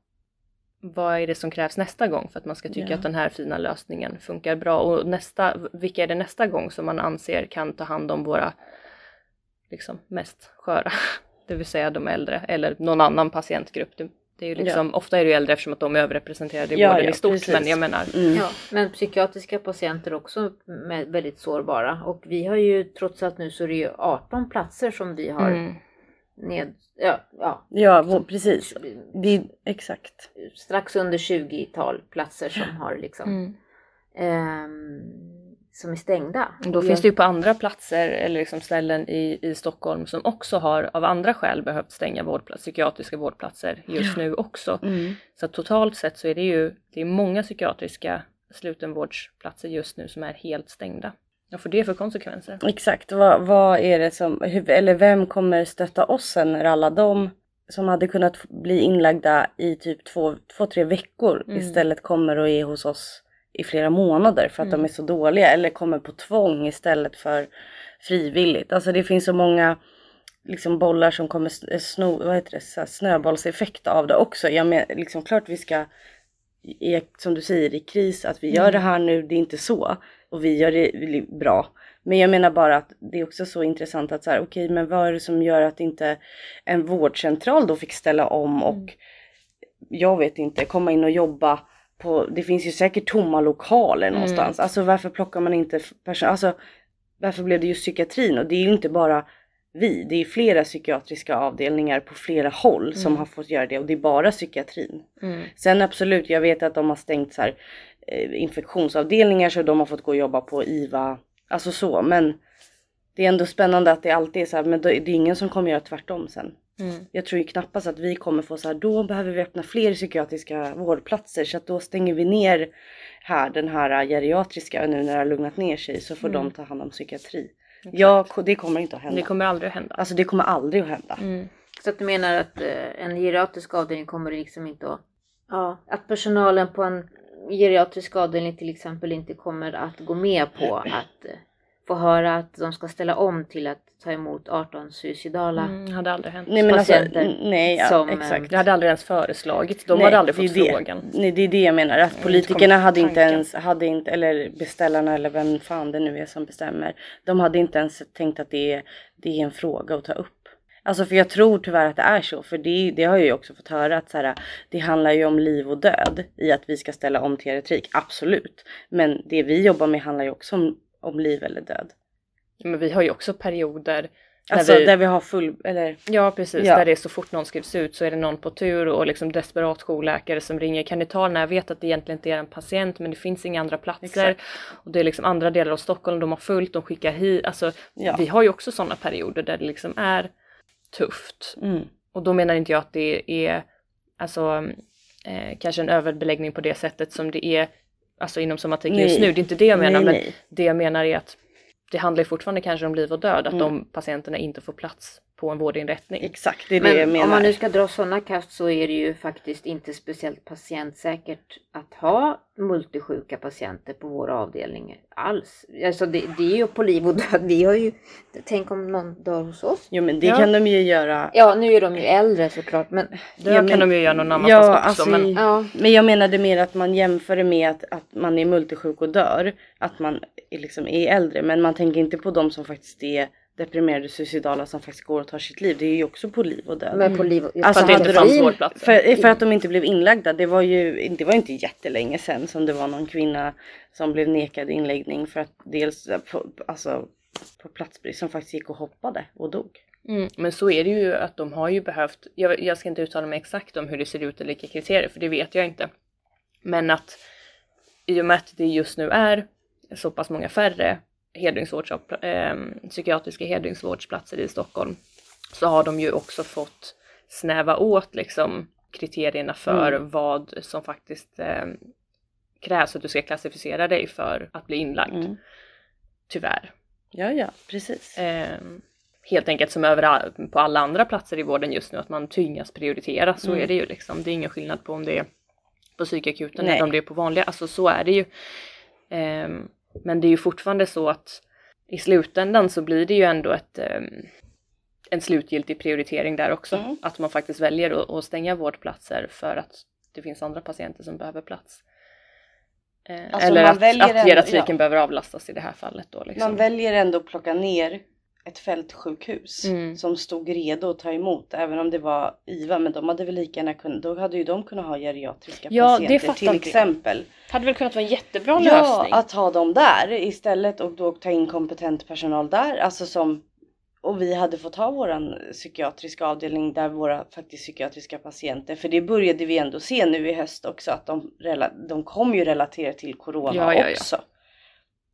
vad är det som krävs nästa gång för att man ska tycka Ja. att den här fina lösningen funkar bra och nästa, vilka är det nästa gång som man anser kan ta hand om våra liksom mest sköra. Det vill säga de äldre eller någon annan patientgrupp. Det, det är ju liksom, Ofta är det ju äldre eftersom att de är överrepresenterade i Ja, vården ja, i stort. precis. Men jag menar, Mm. Ja, men psykiatriska patienter också med väldigt sårbara. Och vi har ju trots allt nu så är det ju 18 platser som vi har mm, ned... Ja, ja. Ja, vår, precis. Det är, exakt. Strax under 20-tal platser som har liksom... mm. ehm, som är stängda. Då finns det ju på andra platser eller liksom ställen i, i Stockholm som också har av andra skäl behövt stänga vårdplats, psykiatriska vårdplatser just nu också. Mm. Så totalt sett så är det ju det är många psykiatriska slutenvårdsplatser just nu som är helt stängda. Vad får det för konsekvenser? Exakt, vad, vad är det som, eller vem kommer stötta oss sen när alla de som hade kunnat bli inlagda i typ två, två tre veckor Mm. istället kommer och är hos oss i flera månader för att Mm. de är så dåliga eller kommer på tvång istället för frivilligt. Alltså det finns så många liksom bollar som kommer s- sno, vad heter det, snöbollseffekt av det också. Jag men, liksom klart vi ska, i, som du säger i kris, att vi gör det här nu, det är inte så. Och vi gör det bra. Men jag menar bara att det är också så intressant att så här, okej men vad är det som gör att inte en vårdcentral då fick ställa om och jag vet inte, komma in och jobba på, det finns ju säkert tomma lokaler någonstans. Alltså varför plockar man inte personal, alltså varför blev det just psykiatrin? Och det är ju inte bara vi, det är flera psykiatriska avdelningar på flera håll som Mm. har fått göra det och det är bara psykiatrin. Mm. Sen absolut, jag vet att de har stängt så här, infektionsavdelningar så de har fått gå och jobba på IVA, alltså så, men det är ändå spännande att det alltid är så här, men det är ingen som kommer göra tvärtom sen. Mm. Jag tror ju knappast att vi kommer få så här, då behöver vi öppna fler psykiatriska vårdplatser så att då stänger vi ner här den här geriatriska nu när det har lugnat ner sig så får Mm. de ta hand om psykiatri. Ja, ko- det kommer inte att hända. Det kommer aldrig att hända. Alltså det kommer aldrig att hända. Mm. Så att du menar att eh, en geriatrisk avdelning kommer liksom inte att... Ja, att personalen på en geriatrisk avdelning till exempel inte kommer att gå med på att få höra att de ska ställa om till att ta emot 18 suicidala. Mm, det hade aldrig hänt. Nej men alltså, Patienter n- nej ja, som, exakt. Det hade aldrig ens föreslagits. De Nej, hade aldrig fått det. frågan. Nej det är det jag menar, att inte politikerna på hade inte ens, hade inte, eller beställarna eller vem fan det nu är som bestämmer. De hade inte ens tänkt att det är, det är en fråga att ta upp. Alltså för jag tror tyvärr att det är så, för det, det har jag ju också fått höra att så här, det handlar ju om liv och död i att vi ska ställa om till eritrik, absolut. Men det vi jobbar med handlar ju också om, om liv eller död. Men vi har ju också perioder där Alltså vi, där vi har full, eller Ja precis, Ja. där det är så fort någon skrivs ut så är det någon på tur och liksom desperat jourläkare som ringer. Kan ni ta den här? Jag vet att det egentligen inte är en patient men det finns inga andra platser. Exakt. Och det är liksom andra delar av Stockholm, de har fullt, de skickar hit. Alltså Ja. vi har ju också sådana perioder där det liksom är tufft. mm, Och då menar inte jag att det är alltså eh, kanske en överbeläggning på det sättet som det är alltså inom somatiken just nu. Det är inte det jag menar nej, men nej. det jag menar är att det handlar fortfarande kanske om liv och död, att Mm. de patienterna inte får plats på en vårdinrättning. Exakt, det är det jag Men menar. om man nu ska dra sådana kast så är det ju faktiskt inte speciellt patientsäkert att ha multisjuka patienter på våra avdelningar alls. Alltså det, det är ju på liv och död. Vi har ju, tänk om någon dör hos oss. Jo men det Ja. kan de ju göra. Ja, nu är de ju äldre såklart, men Det Ja, kan men- de ju göra någon annanstans Ja, också. alltså men, ja. Men jag menade mer att man jämför det med att, att man är multisjuk och dör. Att man är liksom är äldre. Men man tänker inte på de som faktiskt är deprimerade suicidala som faktiskt går och tar sitt liv. Det är ju också på liv och död. Men på liv och Alltså, för att det inte fanns de- vårdplatser. För, för att de inte blev inlagda. Det var ju det var inte jättelänge sedan som det var någon kvinna som blev nekad inläggning för att dels på, alltså, på platsbrist som faktiskt gick och hoppade och dog. Mm, men så är det ju att de har ju behövt, jag, jag ska inte uttala mig exakt om hur det ser ut eller vilka kriterier för det vet jag inte. Men att i och med att det just nu är så pass många färre hedringsvårds, eh, psykiatriska hedringsvårdsplatser i Stockholm så har de ju också fått snäva åt liksom kriterierna för Mm. vad som faktiskt eh, krävs att du ska klassificera dig för att bli inlagd. Mm. Tyvärr. Ja, ja, precis. Eh, helt enkelt som över på alla andra platser i vården just nu att man tvingas prioritera. Så Mm. är det ju liksom. Det är ingen skillnad på om det är på psykakuten Nej. eller om det är på vanliga. Alltså så är det ju. Ehm, men det är ju fortfarande så att i slutändan så blir det ju ändå ett, ehm, en slutgiltig prioritering där också. Mm. Att man faktiskt väljer att, stänga vårdplatser för att det finns andra patienter som behöver plats. Eh, Alltså, eller att, att geriatriken ja. behöver avlastas i det här fallet då. Liksom. Man väljer ändå att plocka ner ett fältsjukhus Mm. som stod redo att ta emot även om det var IVA men de hade väl lika gärna kunnat, då hade ju de kunnat ha geriatriska Ja, det patienter till exempel. Hade väl kunnat vara en jättebra Ja, lösning. att ha dem där istället och då ta in kompetent personal där. Alltså som, och vi hade fått ha våran psykiatriska avdelning där våra faktiskt psykiatriska patienter, för det började vi ändå se nu i höst också att de, de kom ju relatera till corona Ja, ja, ja.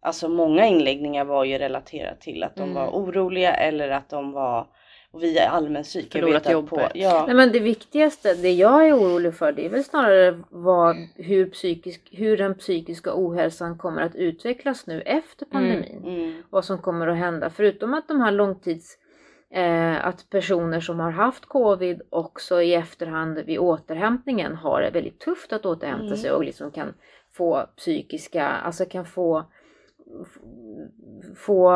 Alltså många inläggningar var ju relaterat till att de Mm. var oroliga eller att de var, och vi är allmän psyk. jag Förlorat jobbet. ja, Nej men det viktigaste, det jag är orolig för det är väl snarare vad, hur, psykisk, hur den psykiska ohälsan kommer att utvecklas nu efter pandemin. mm, Vad som kommer att hända. Förutom att de här långtids... Eh, att personer som har haft covid också i efterhand vid återhämtningen har det väldigt tufft att återhämta Mm. sig och liksom kan få psykiska, alltså kan få få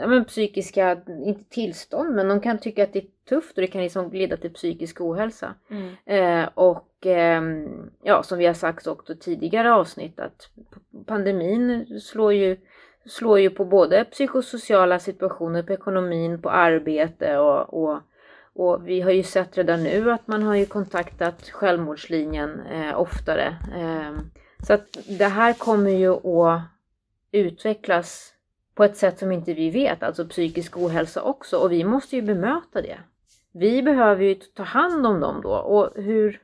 ja, men psykiska, inte tillstånd, men de kan tycka att det är tufft och det kan liksom leda till psykisk ohälsa. Mm. Eh, och ehm, ja, som vi har sagt också tidigare avsnitt att pandemin slår ju, slår ju på både psykosociala situationer, på ekonomin, på arbete och, och, och vi har ju sett redan nu att man har ju kontaktat självmordslinjen eh, oftare. Ehm, så att det här kommer ju att utvecklas på ett sätt som inte vi vet, alltså psykisk ohälsa också och vi måste ju bemöta det. Vi behöver ju ta hand om dem då och hur,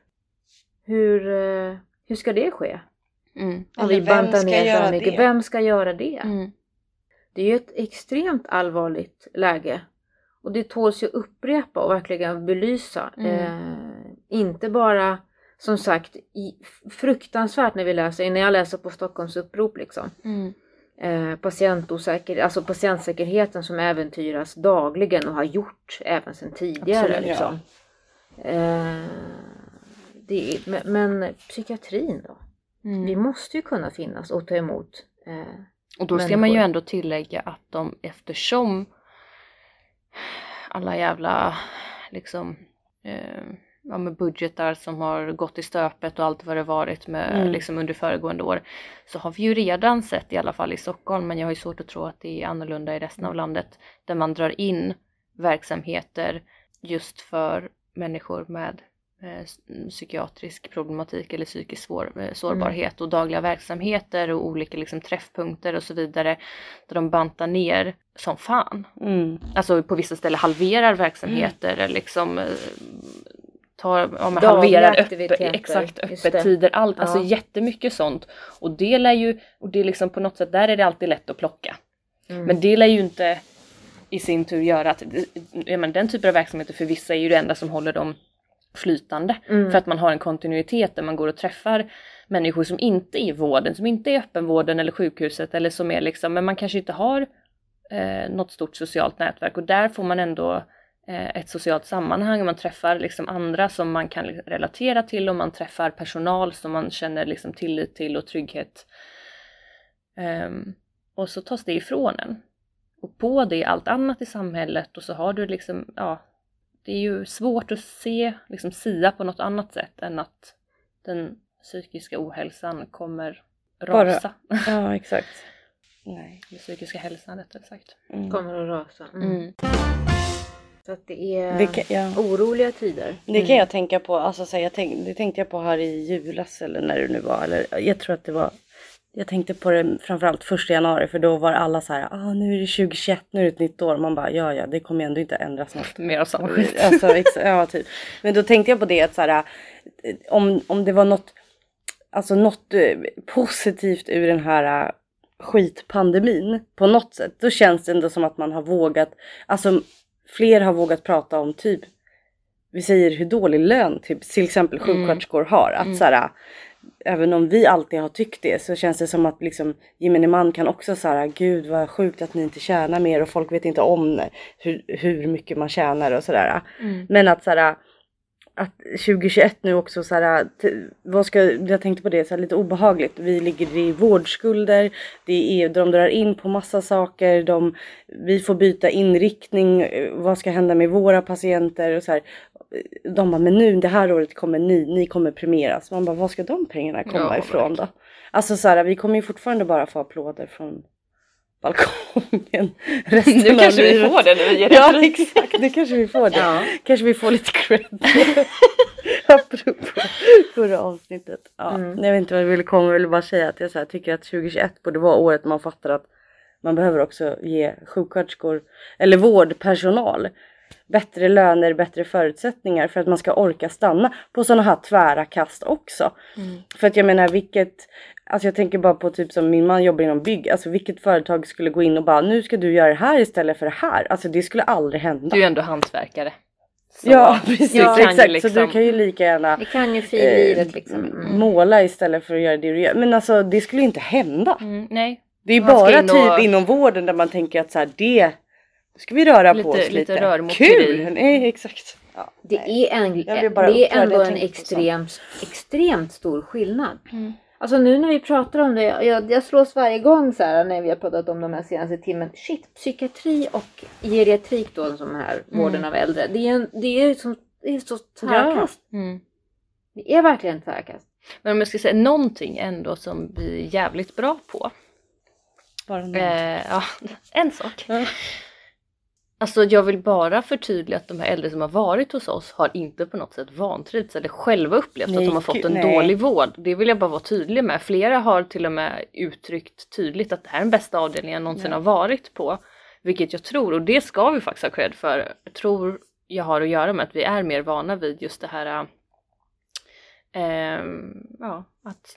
hur, eh, hur ska det ske? Mm. Om vi bantar ner så mycket, det? vem ska göra det? Mm. Det är ju ett extremt allvarligt läge. Och det tåls ju upprepa och verkligen belysa. Mm. Eh, inte bara som sagt i, fruktansvärt när vi läser, när jag läser på Stockholms upprop liksom. Mm. Eh, patientosäker, alltså patientsäkerheten som äventyras dagligen och har gjort även sedan tidigare. Absolut, ja. liksom. eh, det är, men, men psykiatrin då? Mm. Vi måste ju kunna finnas och ta emot. Eh, Och då ska man ju ändå tillägga att de eftersom alla jävla liksom eh, ja, med budgetar som har gått i stöpet och allt vad det varit med Mm. liksom under föregående år så har vi ju redan sett i alla fall i Stockholm men jag har ju svårt att tro att det är annorlunda i resten av landet där man drar in verksamheter just för människor med eh, psykiatrisk problematik eller psykisk svår, eh, sårbarhet och dagliga verksamheter och olika liksom, träffpunkter och så vidare där de bantar ner som fan. mm. Alltså på vissa ställen halverar verksamheter eller liksom eh, tar, men Dagliga halverar öppet, exakt öppettider, allt, alltså Ja. jättemycket sånt. Och det lär ju, och det är liksom på något sätt, där är det alltid lätt att plocka. mm. Men det lär ju inte i sin tur göra att, ja, men den typen av verksamheter för vissa är ju det enda som håller dem flytande. Mm. För att man har en kontinuitet där man går och träffar människor som inte är i vården, som inte är i öppenvården eller sjukhuset eller som är liksom, men man kanske inte har eh, något stort socialt nätverk och där får man ändå ett socialt sammanhang, man träffar liksom andra som man kan relatera till och man träffar personal som man känner liksom tillit till och trygghet. Ehm, och så tas det ifrån en. Och på det allt annat i samhället och så har du liksom, ja, det är ju svårt att se, liksom sia på något annat sätt än att den psykiska ohälsan kommer Bara- rasa. Ja exakt. Nej. Den psykiska hälsan rättare sagt. Mm. kommer att rasa. Mm. Mm. Så att det är Det kan, ja. oroliga tider. Det kan jag tänka på, alltså så här, jag tänk, det tänkte jag på här i julas eller när det nu var. Eller, jag tror att det var, jag tänkte på det framförallt första januari för då var alla så här, ah, nu är det 2021, nu är det ett nytt år. Man bara, ja ja, det kommer ju ändå inte ändras något. Mer av samma skit. Alltså, ja, typ. Men då tänkte jag på det att så här, eh, om, om det var något, alltså något eh, positivt ur den här eh, skitpandemin på något sätt. Då känns det ändå som att man har vågat, alltså fler har vågat prata om typ, vi säger hur dålig lön typ, till exempel sjuksköterskor har. Att så här, även om vi alltid har tyckt det så känns det som att liksom gemene man kan också säga gud vad sjukt att ni inte tjänar mer och folk vet inte om hur, hur mycket man tjänar och sådär. Mm. Men att såhär att 2021 nu också så här, t- vad ska, jag tänkte på det, så här, lite obehagligt. Vi ligger i vårdskulder, det är, de drar in på massa saker, de, vi får byta inriktning, eh, vad ska hända med våra patienter och så här. De bara, men nu det här året kommer ni, ni kommer premieras. Man bara, var ska de pengarna komma Ja, ifrån då? Alltså så här, vi kommer ju fortfarande bara få applåder från balkongen resten Nu kanske vi får det när vi ger Ja exakt, det kanske vi får det. Ja. Kanske vi får lite cred. Apropå förra avsnittet. Ja, Mm. Jag vet inte vad jag ville komma, jag ville bara säga att jag här, tycker att 2021 borde vara året man fattar att man behöver också ge sjuksköterskor eller vårdpersonal bättre löner, bättre förutsättningar för att man ska orka stanna på sådana här tvära kast också. Mm. För att jag menar vilket, alltså jag tänker bara på typ som min man jobbar inom bygg, alltså vilket företag skulle gå in och bara nu ska du göra det här istället för det här. Alltså det skulle aldrig hända. Du är ju ändå hantverkare. Så Ja precis, ju exakt. Så liksom- du kan ju lika gärna Vi kan ju eh, liksom. Mm. måla istället för att göra det du gör. Men alltså det skulle ju inte hända. Mm, nej, Det är bara in och- typ inom vården där man tänker att så här, det ska vi röra Lite- på oss lite lite. Kul! Nej exakt. Ja, Det nej. är, en, det är ändå en extremt, extremt stor skillnad. Mm. Alltså nu när vi pratar om det, jag, jag slås varje gång så här när vi har pratat om de här senaste timmen. Shit, psykiatri och geriatrik då, som här vården av äldre. Det är, en, det är, som, det är så tvärkast. Mm. Det är verkligen tvärkast. Men om jag ska säga någonting ändå som vi är jävligt bra på. Bara någon. Eh, ja, en sak. Alltså jag vill bara förtydliga att de här äldre som har varit hos oss har inte på något sätt vantrivts eller själva upplevt Nej, att de har fått en nej. dålig vård. Det vill jag bara vara tydlig med. Flera har till och med uttryckt tydligt att det här är den bästa avdelningen jag någonsin Ja. har varit på. Vilket jag tror, och det ska vi faktiskt ha cred för. Jag tror jag har att göra med att vi är mer vana vid just det här ehm, ja, att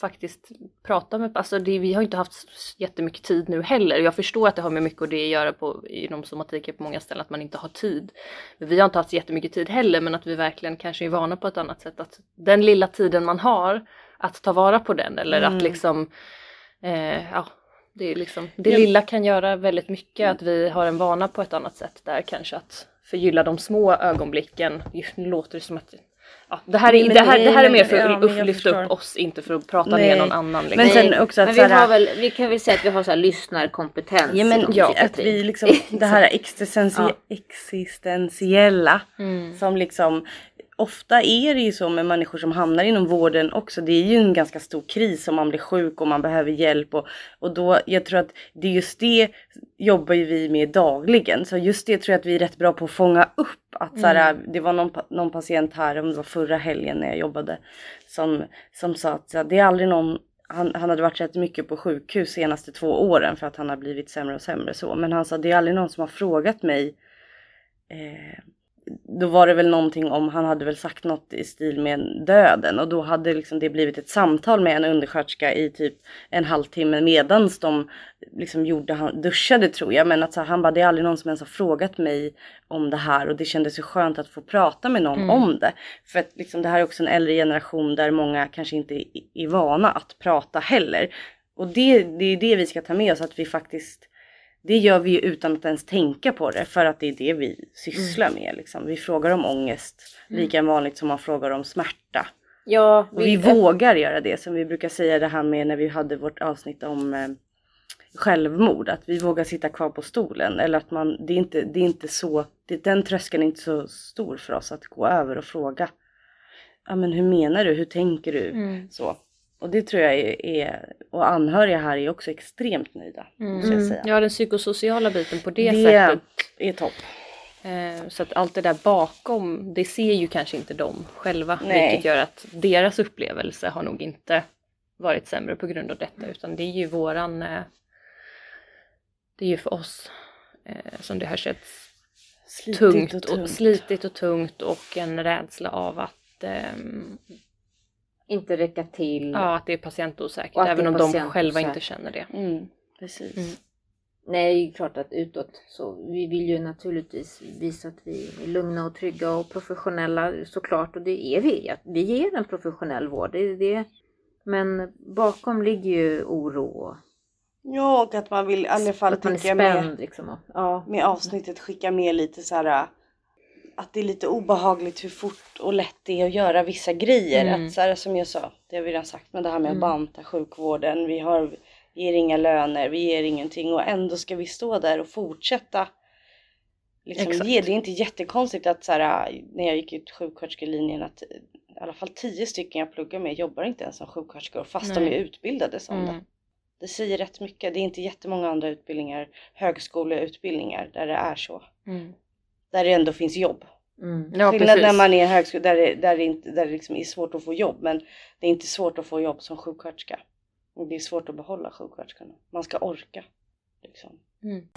faktiskt prata med, alltså det, vi har inte haft jättemycket tid nu heller. Jag förstår att det har med mycket av det att göra på, inom somatiken på många ställen, att man inte har tid. Men vi har inte haft jättemycket tid heller, men att vi verkligen kanske är vana på ett annat sätt. Att den lilla tiden man har, att ta vara på den eller Mm. att liksom, eh, ja, det är liksom, det Ja. lilla kan göra väldigt mycket, att vi har en vana på ett annat sätt där kanske att förgylla de små ögonblicken. Nu låter det som att Ja, det, här är, det, här, det här är mer för ja, att upp- jag lyfta upp oss, inte för att prata Nej. ner någon annan. Liksom. Men sen också att men så vi, här- har väl, vi kan väl säga att vi har så här lyssnarkompetens Ja men ja, att vi liksom, det här existentie- Ja. existentiella Mm. som liksom Ofta är det ju så med människor som hamnar inom vården också. Det är ju en ganska stor kris om man blir sjuk och man behöver hjälp. Och, och då, jag tror att det är just det jobbar ju vi med dagligen. Så just det tror jag att vi är rätt bra på att fånga upp. Att så här, Det var någon, någon patient här, om det var förra helgen när jag jobbade, som, som sa att här, det är aldrig någon han, han hade varit rätt mycket på sjukhus senaste två åren för att han har blivit sämre och sämre så. Men han sa det är aldrig någon som har frågat mig eh, då var det väl någonting om, han hade väl sagt något i stil med döden och då hade liksom det blivit ett samtal med en undersköterska i typ en halvtimme medans de liksom gjorde, han duschade tror jag. Men att så här, han bara, det är aldrig någon som ens har frågat mig om det här och det kändes så skönt att få prata med någon Mm. om det. För att liksom, det här är också en äldre generation där många kanske inte är, är vana att prata heller. Och det, det är det vi ska ta med oss, att vi faktiskt det gör vi ju utan att ens tänka på det för att det är det vi sysslar med. Liksom. Vi frågar om ångest lika vanligt som man frågar om smärta. Ja, Och vi vågar göra det som vi brukar säga det här med när vi hade vårt avsnitt om eh, självmord. Att vi vågar sitta kvar på stolen. Eller att man, det är inte, det är inte så, det, den tröskeln är inte så stor för oss att gå över och fråga. Ja men hur menar du? Hur tänker du? Mm. Så. Och det tror jag är, är, och anhöriga här är också extremt nöjda. Mm. säga. Ja, den psykosociala biten på det, Det sättet. är topp. Eh, så att allt det där bakom, det ser ju kanske inte de själva. Nej. Vilket gör att deras upplevelse har nog inte varit sämre på grund av detta. Utan det är ju våran, eh, det är ju för oss eh, som det har känts Slitigt tungt och och, tungt. slitigt och tungt och en rädsla av att, ehm, inte räcka till. ja, att det är patientosäkert. Även är om de själva inte känner det. Mm, precis. Mm. Nej, det är klart att utåt så vi vill ju naturligtvis visa att vi är lugna och trygga och professionella såklart och det är vi. Att Vi ger en professionell vård, det är det. Men bakom ligger ju oro Ja, och att man vill i alla fall att man är tycka med, spänd liksom. och- Ja. med avsnittet skicka med lite så här att det är lite obehagligt hur fort och lätt det är att göra vissa grejer. Mm. Att så här, som jag sa, det har vi redan sagt, men det här med Mm. att banta sjukvården. Vi har, ger inga löner, vi ger ingenting och ändå ska vi stå där och fortsätta. Liksom Exakt. ge. Det är inte jättekonstigt att så här, när jag gick ut sjuksköterskelinjen att i alla fall tio stycken jag pluggar med jobbar inte ens som sjuksköterskor fast de Nej. är utbildade som det. Mm. Det säger rätt mycket. Det är inte jättemånga andra utbildningar, högskoleutbildningar där det är så. Mm. Där det ändå finns jobb. Mm. Ja, Skillnad när man är högskola där det, där det, inte, där det liksom är svårt att få jobb. Men det är inte svårt att få jobb som sjuksköterska. Och Det är svårt att behålla sjuksköterskorna. Man ska orka. Liksom. Mm.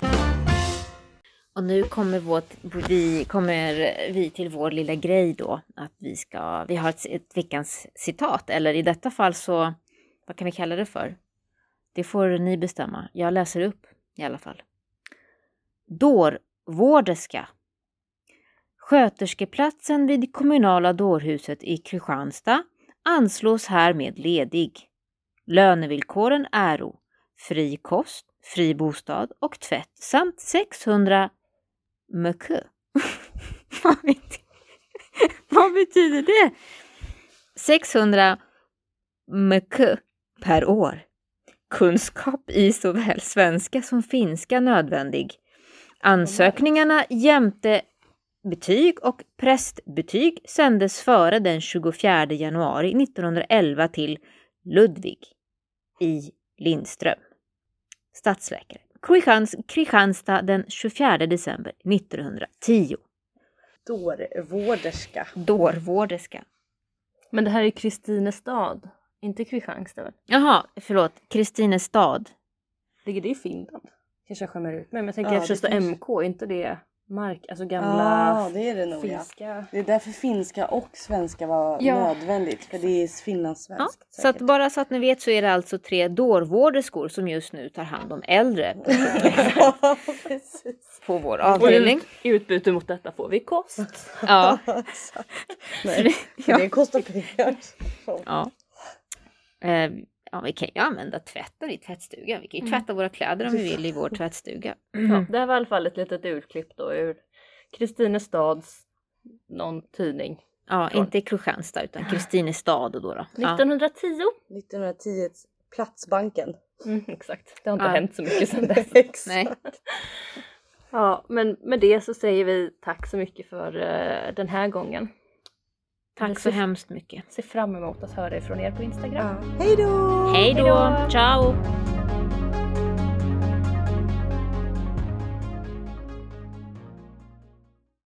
Och nu kommer, vårt, vi, kommer vi till vår lilla grej då. Att vi ska, vi har ett, ett veckans citat. Eller i detta fall så, vad kan vi kalla det för? Det får ni bestämma. Jag läser upp i alla fall. Dårvårderska. Sköterskeplatsen vid kommunala dårhuset i Kristianstad anslås härmed ledig. Lönevillkoren äro fri kost, fri bostad och tvätt samt 600 mk. Vad bet- Vad betyder det? 600 mk per år. Kunskap i såväl svenska som finska nödvändig. Ansökningarna jämte betyg och prästbetyg sändes före den 24 januari 1911 till Ludvig i Lindström, stadsläkare. Kristians- Kristianstad den 24 december 1910. Dårvårderska. Dårvårderska. Men det här är Kristinestad, inte Kristianstad väl? Jaha, förlåt. Kristinestad. Ligger det i Finland? Kanske jag skämmer ut mig, men jag tänker Ja, eftersom det står finns. MK, inte det mark, alltså gamla Ja, det är det nog ja. finska? Det är därför finska och svenska var Ja. nödvändigt. För det är Ja, finlandssvenskt. så att bara så att ni vet så är det alltså tre dårvårderskor som just nu tar hand om äldre Ja, precis. på vår avdelning. i utbyte mot detta får vi kost. Ja. Nej, ja. det kostar pengar. ja. Eh, ja, vi kan ju använda tvätten i tvättstugan. Vi kan ju tvätta våra kläder om vi vill i vår tvättstuga. Ja, det här var i alla fall ett litet urklipp då ur Kristinestads någon tidning. Ja, inte Kristianstad utan Kristinestad då. då. Ja. 1910. 1910 Platsbanken. Mm, exakt, det har inte Ja. hänt så mycket sedan dess. Exakt. Nej. Ja, men med det så säger vi tack så mycket för eh, den här gången. Tack så hemskt mycket. Ser fram emot att höra ifrån er på Instagram. Ja. Hej då! Hej då! Ciao!